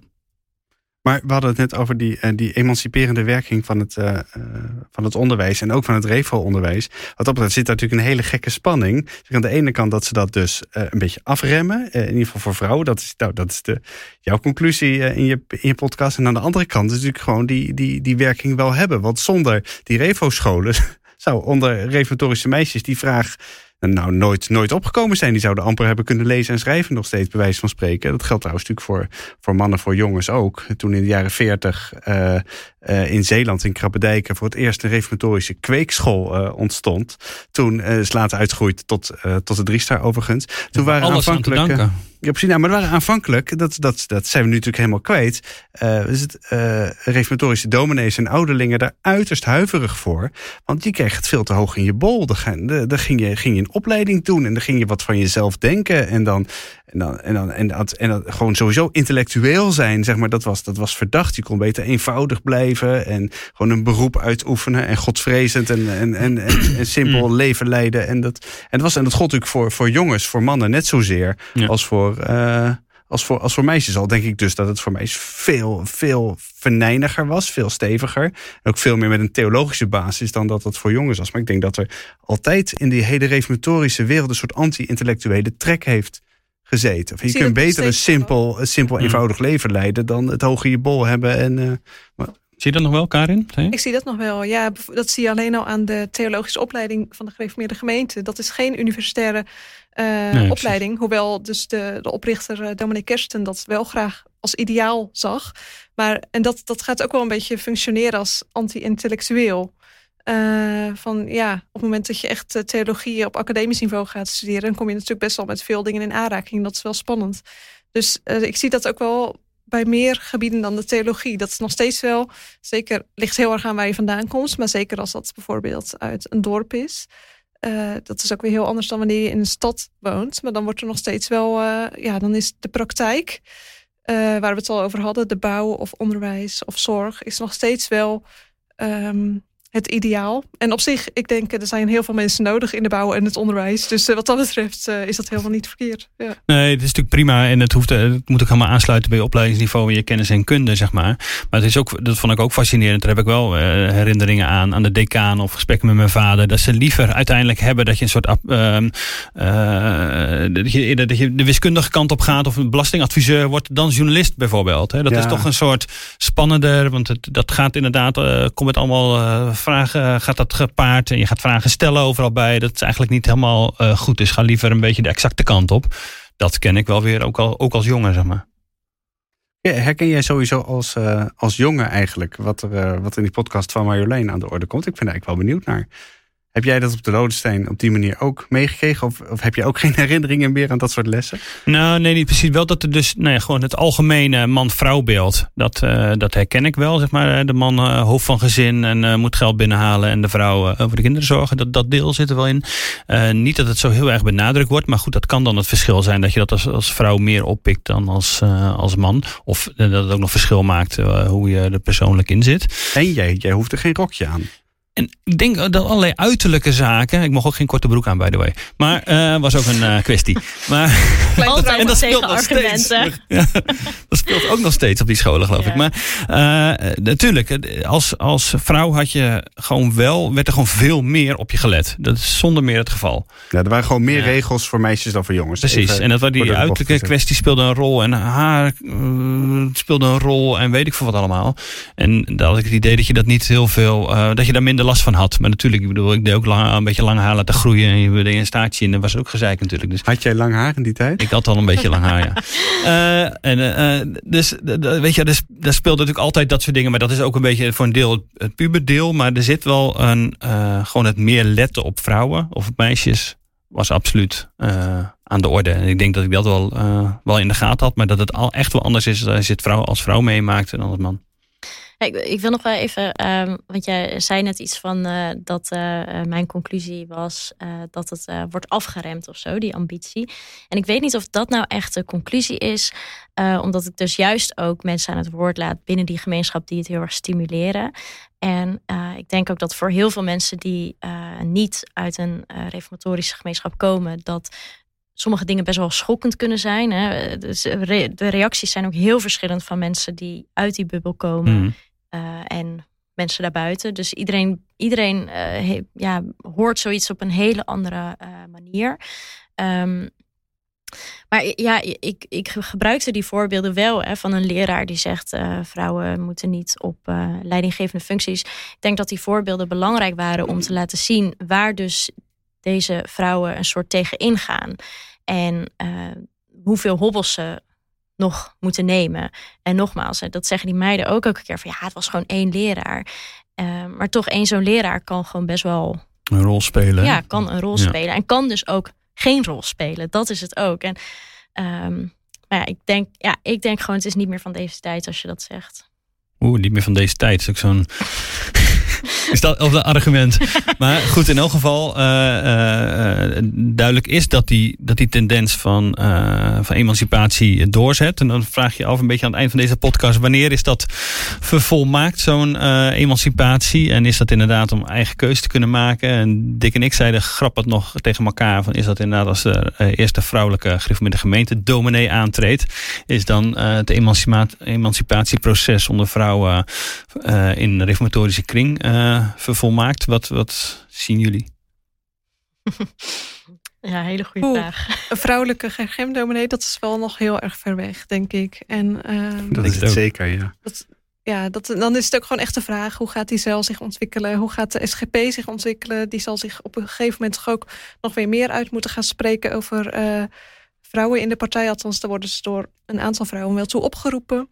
Maar we hadden het net over die, uh, die emanciperende werking van het, uh, uh, van het onderwijs en ook van het REVO-onderwijs. Wat op dat zit daar natuurlijk een hele gekke spanning. Dus aan de ene kant dat ze dat dus een beetje afremmen, in ieder geval voor vrouwen. Dat is, nou, dat is de, jouw conclusie in, je, in je podcast. En aan de andere kant is natuurlijk gewoon die, die, die werking wel hebben. Want zonder die REVO-scholen *laughs* zou onder reformatorische meisjes die vraag nou nooit, nooit opgekomen zijn. Die zouden amper hebben kunnen lezen en schrijven nog steeds, bij wijze van spreken. Dat geldt trouwens natuurlijk voor, voor mannen, voor jongens ook. Toen in de jaren veertig uh, uh, in Zeeland, in Krabbedijken... voor het eerst een reformatorische kweekschool uh, ontstond. Toen is later uitgegroeid tot, tot de Driestar overigens. Toen waren Alles aanvankelijk... Ja, precies. Nou, maar we waren aanvankelijk, dat, dat, dat zijn we nu natuurlijk helemaal kwijt. Uh, is het uh, reformatorische dominees en ouderlingen daar uiterst huiverig voor. Want die kreeg het veel te hoog in je bol. Daar, daar ging, je, ging je een opleiding doen en dan ging je wat van jezelf denken. En dan, en dan, en dan, en dat, en dat gewoon sowieso intellectueel zijn, zeg maar, dat was, dat was verdacht. Je kon beter eenvoudig blijven en gewoon een beroep uitoefenen en godsvrezend en, en, en, en, en simpel leven leiden. En dat, en dat, was, en dat gold natuurlijk voor, voor jongens, voor mannen net zozeer ja. als voor. Uh, als voor, als voor meisjes al denk ik dus dat het voor meisjes veel, veel venijniger was, veel steviger. En ook veel meer met een theologische basis dan dat het voor jongens was. Maar ik denk dat er altijd in die hele reformatorische wereld een soort anti-intellectuele trek heeft gezeten. Of je kunt beter een simpel, een simpel eenvoudig leven leiden dan het hoog in je bol hebben. En, uh, maar... Zie je dat nog wel, Karin? Ik zie dat nog wel. Ja, dat zie je alleen al aan de theologische opleiding van de gereformeerde gemeente. Dat is geen universitaire uh, nee, opleiding. Precies. Hoewel dus de, de oprichter uh, Dominic Kersten dat wel graag als ideaal zag. Maar, en dat, dat gaat ook wel een beetje functioneren als anti-intellectueel. Uh, van ja, op het moment dat je echt theologie op academisch niveau gaat studeren, dan kom je natuurlijk best wel met veel dingen in aanraking. Dat is wel spannend. Dus uh, ik zie dat ook wel bij meer gebieden dan de theologie. Dat is nog steeds wel, zeker ligt heel erg aan waar je vandaan komt, maar zeker als dat bijvoorbeeld uit een dorp is. Uh, dat is ook weer heel anders dan wanneer je in een stad woont. Maar dan wordt er nog steeds wel, ja, dan is de praktijk, waar we het al over hadden, de bouw of onderwijs of zorg, is nog steeds wel. Um, het ideaal. En op zich, ik denk, er zijn heel veel mensen nodig in de bouw en het onderwijs. Dus uh, wat dat betreft uh, is dat helemaal niet verkeerd. Ja. Nee, het is natuurlijk prima. En het, hoeft, het moet ook helemaal aansluiten bij je opleidingsniveau en je kennis en kunde, zeg maar. Maar het is ook, dat vond ik ook fascinerend. Daar heb ik wel uh, herinneringen aan, aan de decaan of gesprekken met mijn vader. Dat ze liever uiteindelijk hebben dat je een soort, ehm, dat, je, dat je de wiskundige kant op gaat of een belastingadviseur wordt dan journalist bijvoorbeeld. Hè. Dat ja. is toch een soort spannender, want het, dat gaat inderdaad, komt het allemaal vragen gaat dat gepaard en je gaat vragen stellen overal bij. Dat is eigenlijk niet helemaal uh, goed is. Ga liever een beetje de exacte kant op. Dat ken ik wel weer, ook, al, ook als jongen, zeg maar. herken jij sowieso als, uh, als jongen eigenlijk wat er wat in die podcast van Marjolein aan de orde komt? Ik ben eigenlijk wel benieuwd naar. Heb jij dat op de Lodensteen op die manier ook meegekregen? Of, of heb je ook geen *laughs* herinneringen meer aan dat soort lessen? Nou, nee, niet precies. Wel dat er dus, nou ja, gewoon het algemene man-vrouwbeeld. Dat, uh, dat herken ik wel, zeg maar. De man uh, hoofd van gezin en uh, moet geld binnenhalen. En de vrouw over de kinderen zorgen. Dat, dat deel zit er wel in. niet dat het zo heel erg benadrukt wordt. Maar goed, dat kan dan het verschil zijn. Dat je dat als, als vrouw meer oppikt dan als, als man. Of dat het ook nog verschil maakt hoe je er persoonlijk in zit. En jij, jij hoeft er geen rokje aan. En ik denk dat allerlei uiterlijke zaken. Ik mocht ook geen korte broek aan, by the way. Maar uh, was ook een uh, kwestie. Maar, Altijd *laughs* en dat speelt nog steeds. Ja, dat speelt ook nog steeds op die scholen, geloof ja. ik. Maar uh, natuurlijk, als, als vrouw had je gewoon wel, werd er gewoon veel meer op je gelet. Dat is zonder meer het geval. Ja, er waren gewoon meer ja. regels voor meisjes dan voor jongens. Precies. Even, en dat die uiterlijke kwestie speelde een rol. En haar speelde een rol. En weet ik veel wat allemaal. En dan had ik het idee dat je dat niet heel veel. dat je daar minder last van had. Maar natuurlijk, ik bedoel, ik deed ook lang, een beetje lang haar laten groeien. En je wilde een staartje in. Dat was ook gezeik natuurlijk. Dus had jij lang haar in die tijd? Ik had al een beetje lang haar, ja. Uh, *laughs* en, uh, dus, weet je, dus, daar speelt natuurlijk altijd dat soort dingen. Maar dat is ook een beetje voor een deel het puberdeel. Maar er zit wel een, gewoon het meer letten op vrouwen of op meisjes. Was absoluut aan de orde. En ik denk dat ik dat wel, wel in de gaten had. Maar dat het al echt wel anders is als je het vrouw als vrouw meemaakt dan als man. Ik, wil nog wel even, um, want jij zei net iets van uh, dat uh, mijn conclusie was dat het wordt afgeremd of zo, die ambitie. En ik weet niet of dat nou echt de conclusie is, omdat ik dus juist ook mensen aan het woord laat binnen die gemeenschap die het heel erg stimuleren. En ik denk ook dat voor heel veel mensen die niet uit een reformatorische gemeenschap komen, dat sommige dingen best wel schokkend kunnen zijn. Hè. Dus de reacties zijn ook heel verschillend van mensen die uit die bubbel komen. Mm. Uh, en mensen daarbuiten. Dus iedereen, iedereen he, ja, hoort zoiets op een hele andere uh, manier. Um, maar ja, ik, ik gebruikte die voorbeelden wel hè, van een leraar die zegt: vrouwen moeten niet op leidinggevende functies. Ik denk dat die voorbeelden belangrijk waren om te laten zien waar dus deze vrouwen een soort tegen ingaan. En hoeveel hobbels ze nog moeten nemen. En nogmaals, dat zeggen die meiden ook elke keer van ja, het was gewoon één leraar. Uh, maar toch één zo'n leraar kan gewoon best wel een rol spelen. Ja, kan een rol spelen. En kan dus ook geen rol spelen. Dat is het ook. En um, maar ja, ik denk, ja, ik denk gewoon, het is niet meer van deze tijd als je dat zegt. Oeh, niet meer van deze tijd. Is ook zo'n is dat of dat argument? *laughs* maar goed, in elk geval uh, uh, duidelijk is dat die, dat die tendens van, uh, van emancipatie doorzet. En dan vraag je af een beetje aan het eind van deze podcast, wanneer is dat vervolmaakt, zo'n emancipatie? En is dat inderdaad om eigen keuze te kunnen maken? En Dick en ik zeiden grappig nog tegen elkaar van is dat inderdaad als de eerste vrouwelijke de gemeente dominee aantreedt, is dan het emancipatieproces onder vrouwen in de reformatorische kring vervolmaakt? Wat, wat zien jullie? *laughs* Ja, hele goede vraag. Een vrouwelijke gemdominee, dat is wel nog heel erg ver weg, denk ik. En, uh, dat is het zeker, ja. Dat, ja, dat, dan is het ook gewoon echt de vraag: hoe gaat die cel zich ontwikkelen? Hoe gaat de SGP zich ontwikkelen? Die zal zich op een gegeven moment toch ook nog weer meer uit moeten gaan spreken over uh, vrouwen in de partij. Althans, daar worden ze door een aantal vrouwen wel toe opgeroepen.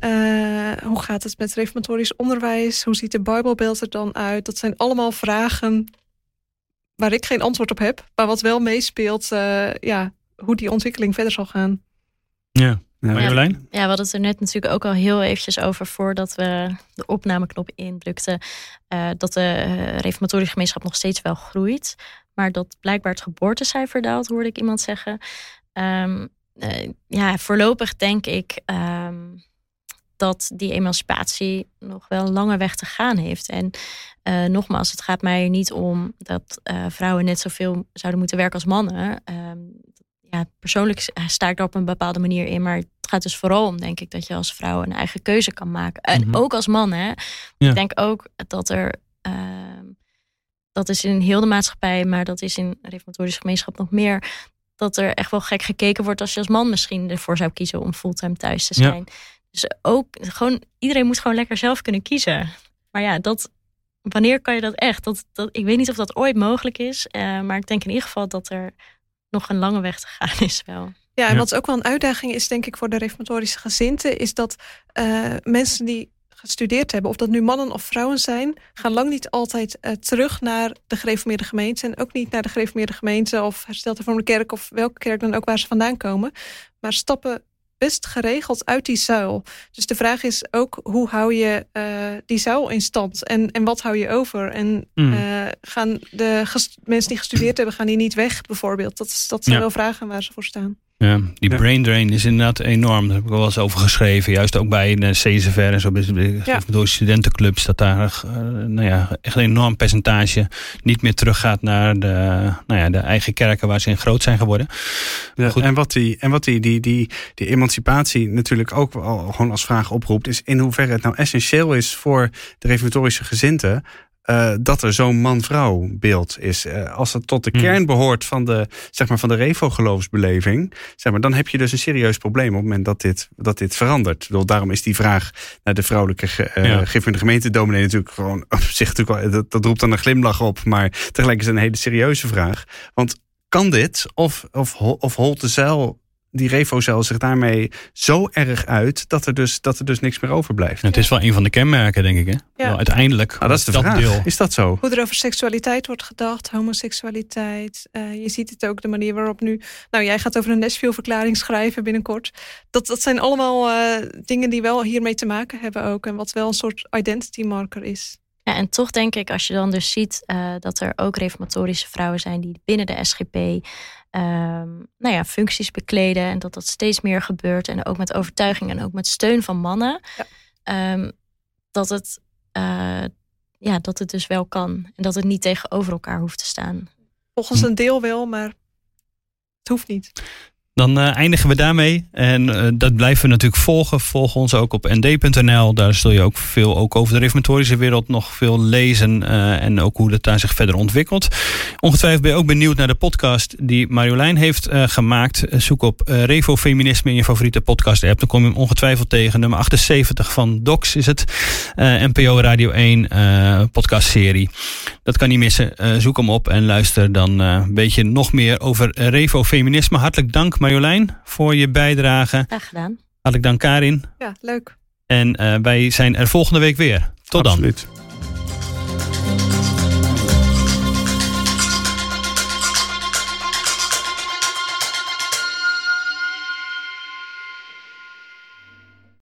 Uh, hoe gaat het met reformatorisch onderwijs? Hoe ziet de Bijbelbeeld er dan uit? Dat zijn allemaal vragen waar ik geen antwoord op heb. Maar wat wel meespeelt, uh, ja, hoe die ontwikkeling verder zal gaan. Ja, Marjolein? Ja, we hadden het er net natuurlijk ook al heel eventjes over voordat we de opnameknop indrukten. Uh, dat de reformatorische gemeenschap nog steeds wel groeit. Maar dat blijkbaar het geboortecijfer daalt, hoorde ik iemand zeggen. Um, ja, voorlopig denk ik. Um, dat die emancipatie nog wel een lange weg te gaan heeft. En uh, nogmaals, het gaat mij niet om dat uh, vrouwen net zoveel zouden moeten werken als mannen. Uh, ja, persoonlijk sta ik daar op een bepaalde manier in. Maar het gaat dus vooral om, denk ik, dat je als vrouw een eigen keuze kan maken. En mm -hmm. ook als man, hè. Ja. Ik denk ook dat er... ehm, dat is in heel de maatschappij, maar dat is in reformatorische gemeenschap nog meer. Dat er echt wel gek gekeken wordt als je als man misschien ervoor zou kiezen om fulltime thuis te zijn. Ja. Dus ook gewoon, iedereen moet gewoon lekker zelf kunnen kiezen. Maar ja, dat, wanneer kan je dat echt? Dat, dat, ik weet niet of dat ooit mogelijk is. Uh, maar ik denk in ieder geval dat er nog een lange weg te gaan is wel. Ja, en wat ook wel een uitdaging is, denk ik, voor de reformatorische gezinten, is dat uh, mensen die gestudeerd hebben, of dat nu mannen of vrouwen zijn, gaan lang niet altijd uh, terug naar de gereformeerde gemeente. En ook niet naar de gereformeerde gemeente of hersteld hervormde kerk of welke kerk dan ook waar ze vandaan komen. Maar stappen best geregeld uit die zuil. Dus de vraag is ook, hoe hou je uh, die zuil in stand? En, en wat hou je over? En mm. uh, gaan de mensen die gestudeerd hebben, gaan die niet weg bijvoorbeeld? Dat, dat zijn ja. wel vragen waar ze voor staan. Ja, die ja. brain drain is inderdaad enorm. Daar heb ik wel eens over geschreven. Juist ook bij de CSFR en zo, ja. door studentenclubs, dat daar uh, nou ja, echt een enorm percentage niet meer teruggaat naar de, nou ja, de eigen kerken waar ze in groot zijn geworden. Ja, en wat, die, en wat die, die, die, die emancipatie natuurlijk ook al gewoon als vraag oproept, is in hoeverre het nou essentieel is voor de reformatorische gezinten uh, dat er zo'n man-vrouw beeld is. Uh, als het tot de hmm. kern behoort van de, zeg maar, van de revo-geloofsbeleving, zeg maar, dan heb je dus een serieus probleem op het moment dat dit, dat dit verandert. Bedoel, daarom is die vraag naar de vrouwelijke uh, ja. in de gemeente dominee natuurlijk gewoon *laughs* op zich natuurlijk wel, dat, dat roept dan een glimlach op, maar tegelijk is het een hele serieuze vraag. Want kan dit of, of, of holt de zeil die refocel zich daarmee zo erg uit dat er dus, dat er dus niks meer overblijft. Het is wel een van de kenmerken, denk ik. Hè? Ja. Wel, uiteindelijk. Ah, dat is de vraag. Deel. Is dat zo? Hoe er over seksualiteit wordt gedacht, homoseksualiteit. Uh, je ziet het ook, de manier waarop nu. Nou, jij gaat over een Nashville-verklaring schrijven binnenkort. Dat, dat zijn allemaal uh, dingen die wel hiermee te maken hebben ook. En wat wel een soort identity marker is. Ja, en toch denk ik, als je dan dus ziet uh, dat er ook reformatorische vrouwen zijn die binnen de SGP um, nou ja, functies bekleden en dat dat steeds meer gebeurt en ook met overtuiging en ook met steun van mannen, ja. um, dat, het, uh, ja, dat het dus wel kan en dat het niet tegenover elkaar hoeft te staan. Volgens een deel wel, maar het hoeft niet. Dan uh, eindigen we daarmee. En uh, dat blijven we natuurlijk volgen. Volg ons ook op nd.nl. Daar zul je ook veel ook over de reformatorische wereld nog veel lezen. Uh, en ook hoe dat daar zich verder ontwikkelt. Ongetwijfeld ben je ook benieuwd naar de podcast die Marjolein heeft gemaakt. Zoek op Revo Feminisme in je favoriete podcast app. Dan kom je hem ongetwijfeld tegen. Nummer 78 van Docs is het. NPO Radio 1 podcastserie. Dat kan niet missen. zoek hem op en luister. Dan weet je nog meer over Revo Feminisme. Hartelijk dank Marjolein voor je bijdrage. Graag gedaan. Had ik dan Karin. Ja, leuk. En eh, wij zijn er volgende week weer. Tot Absoluut. dan.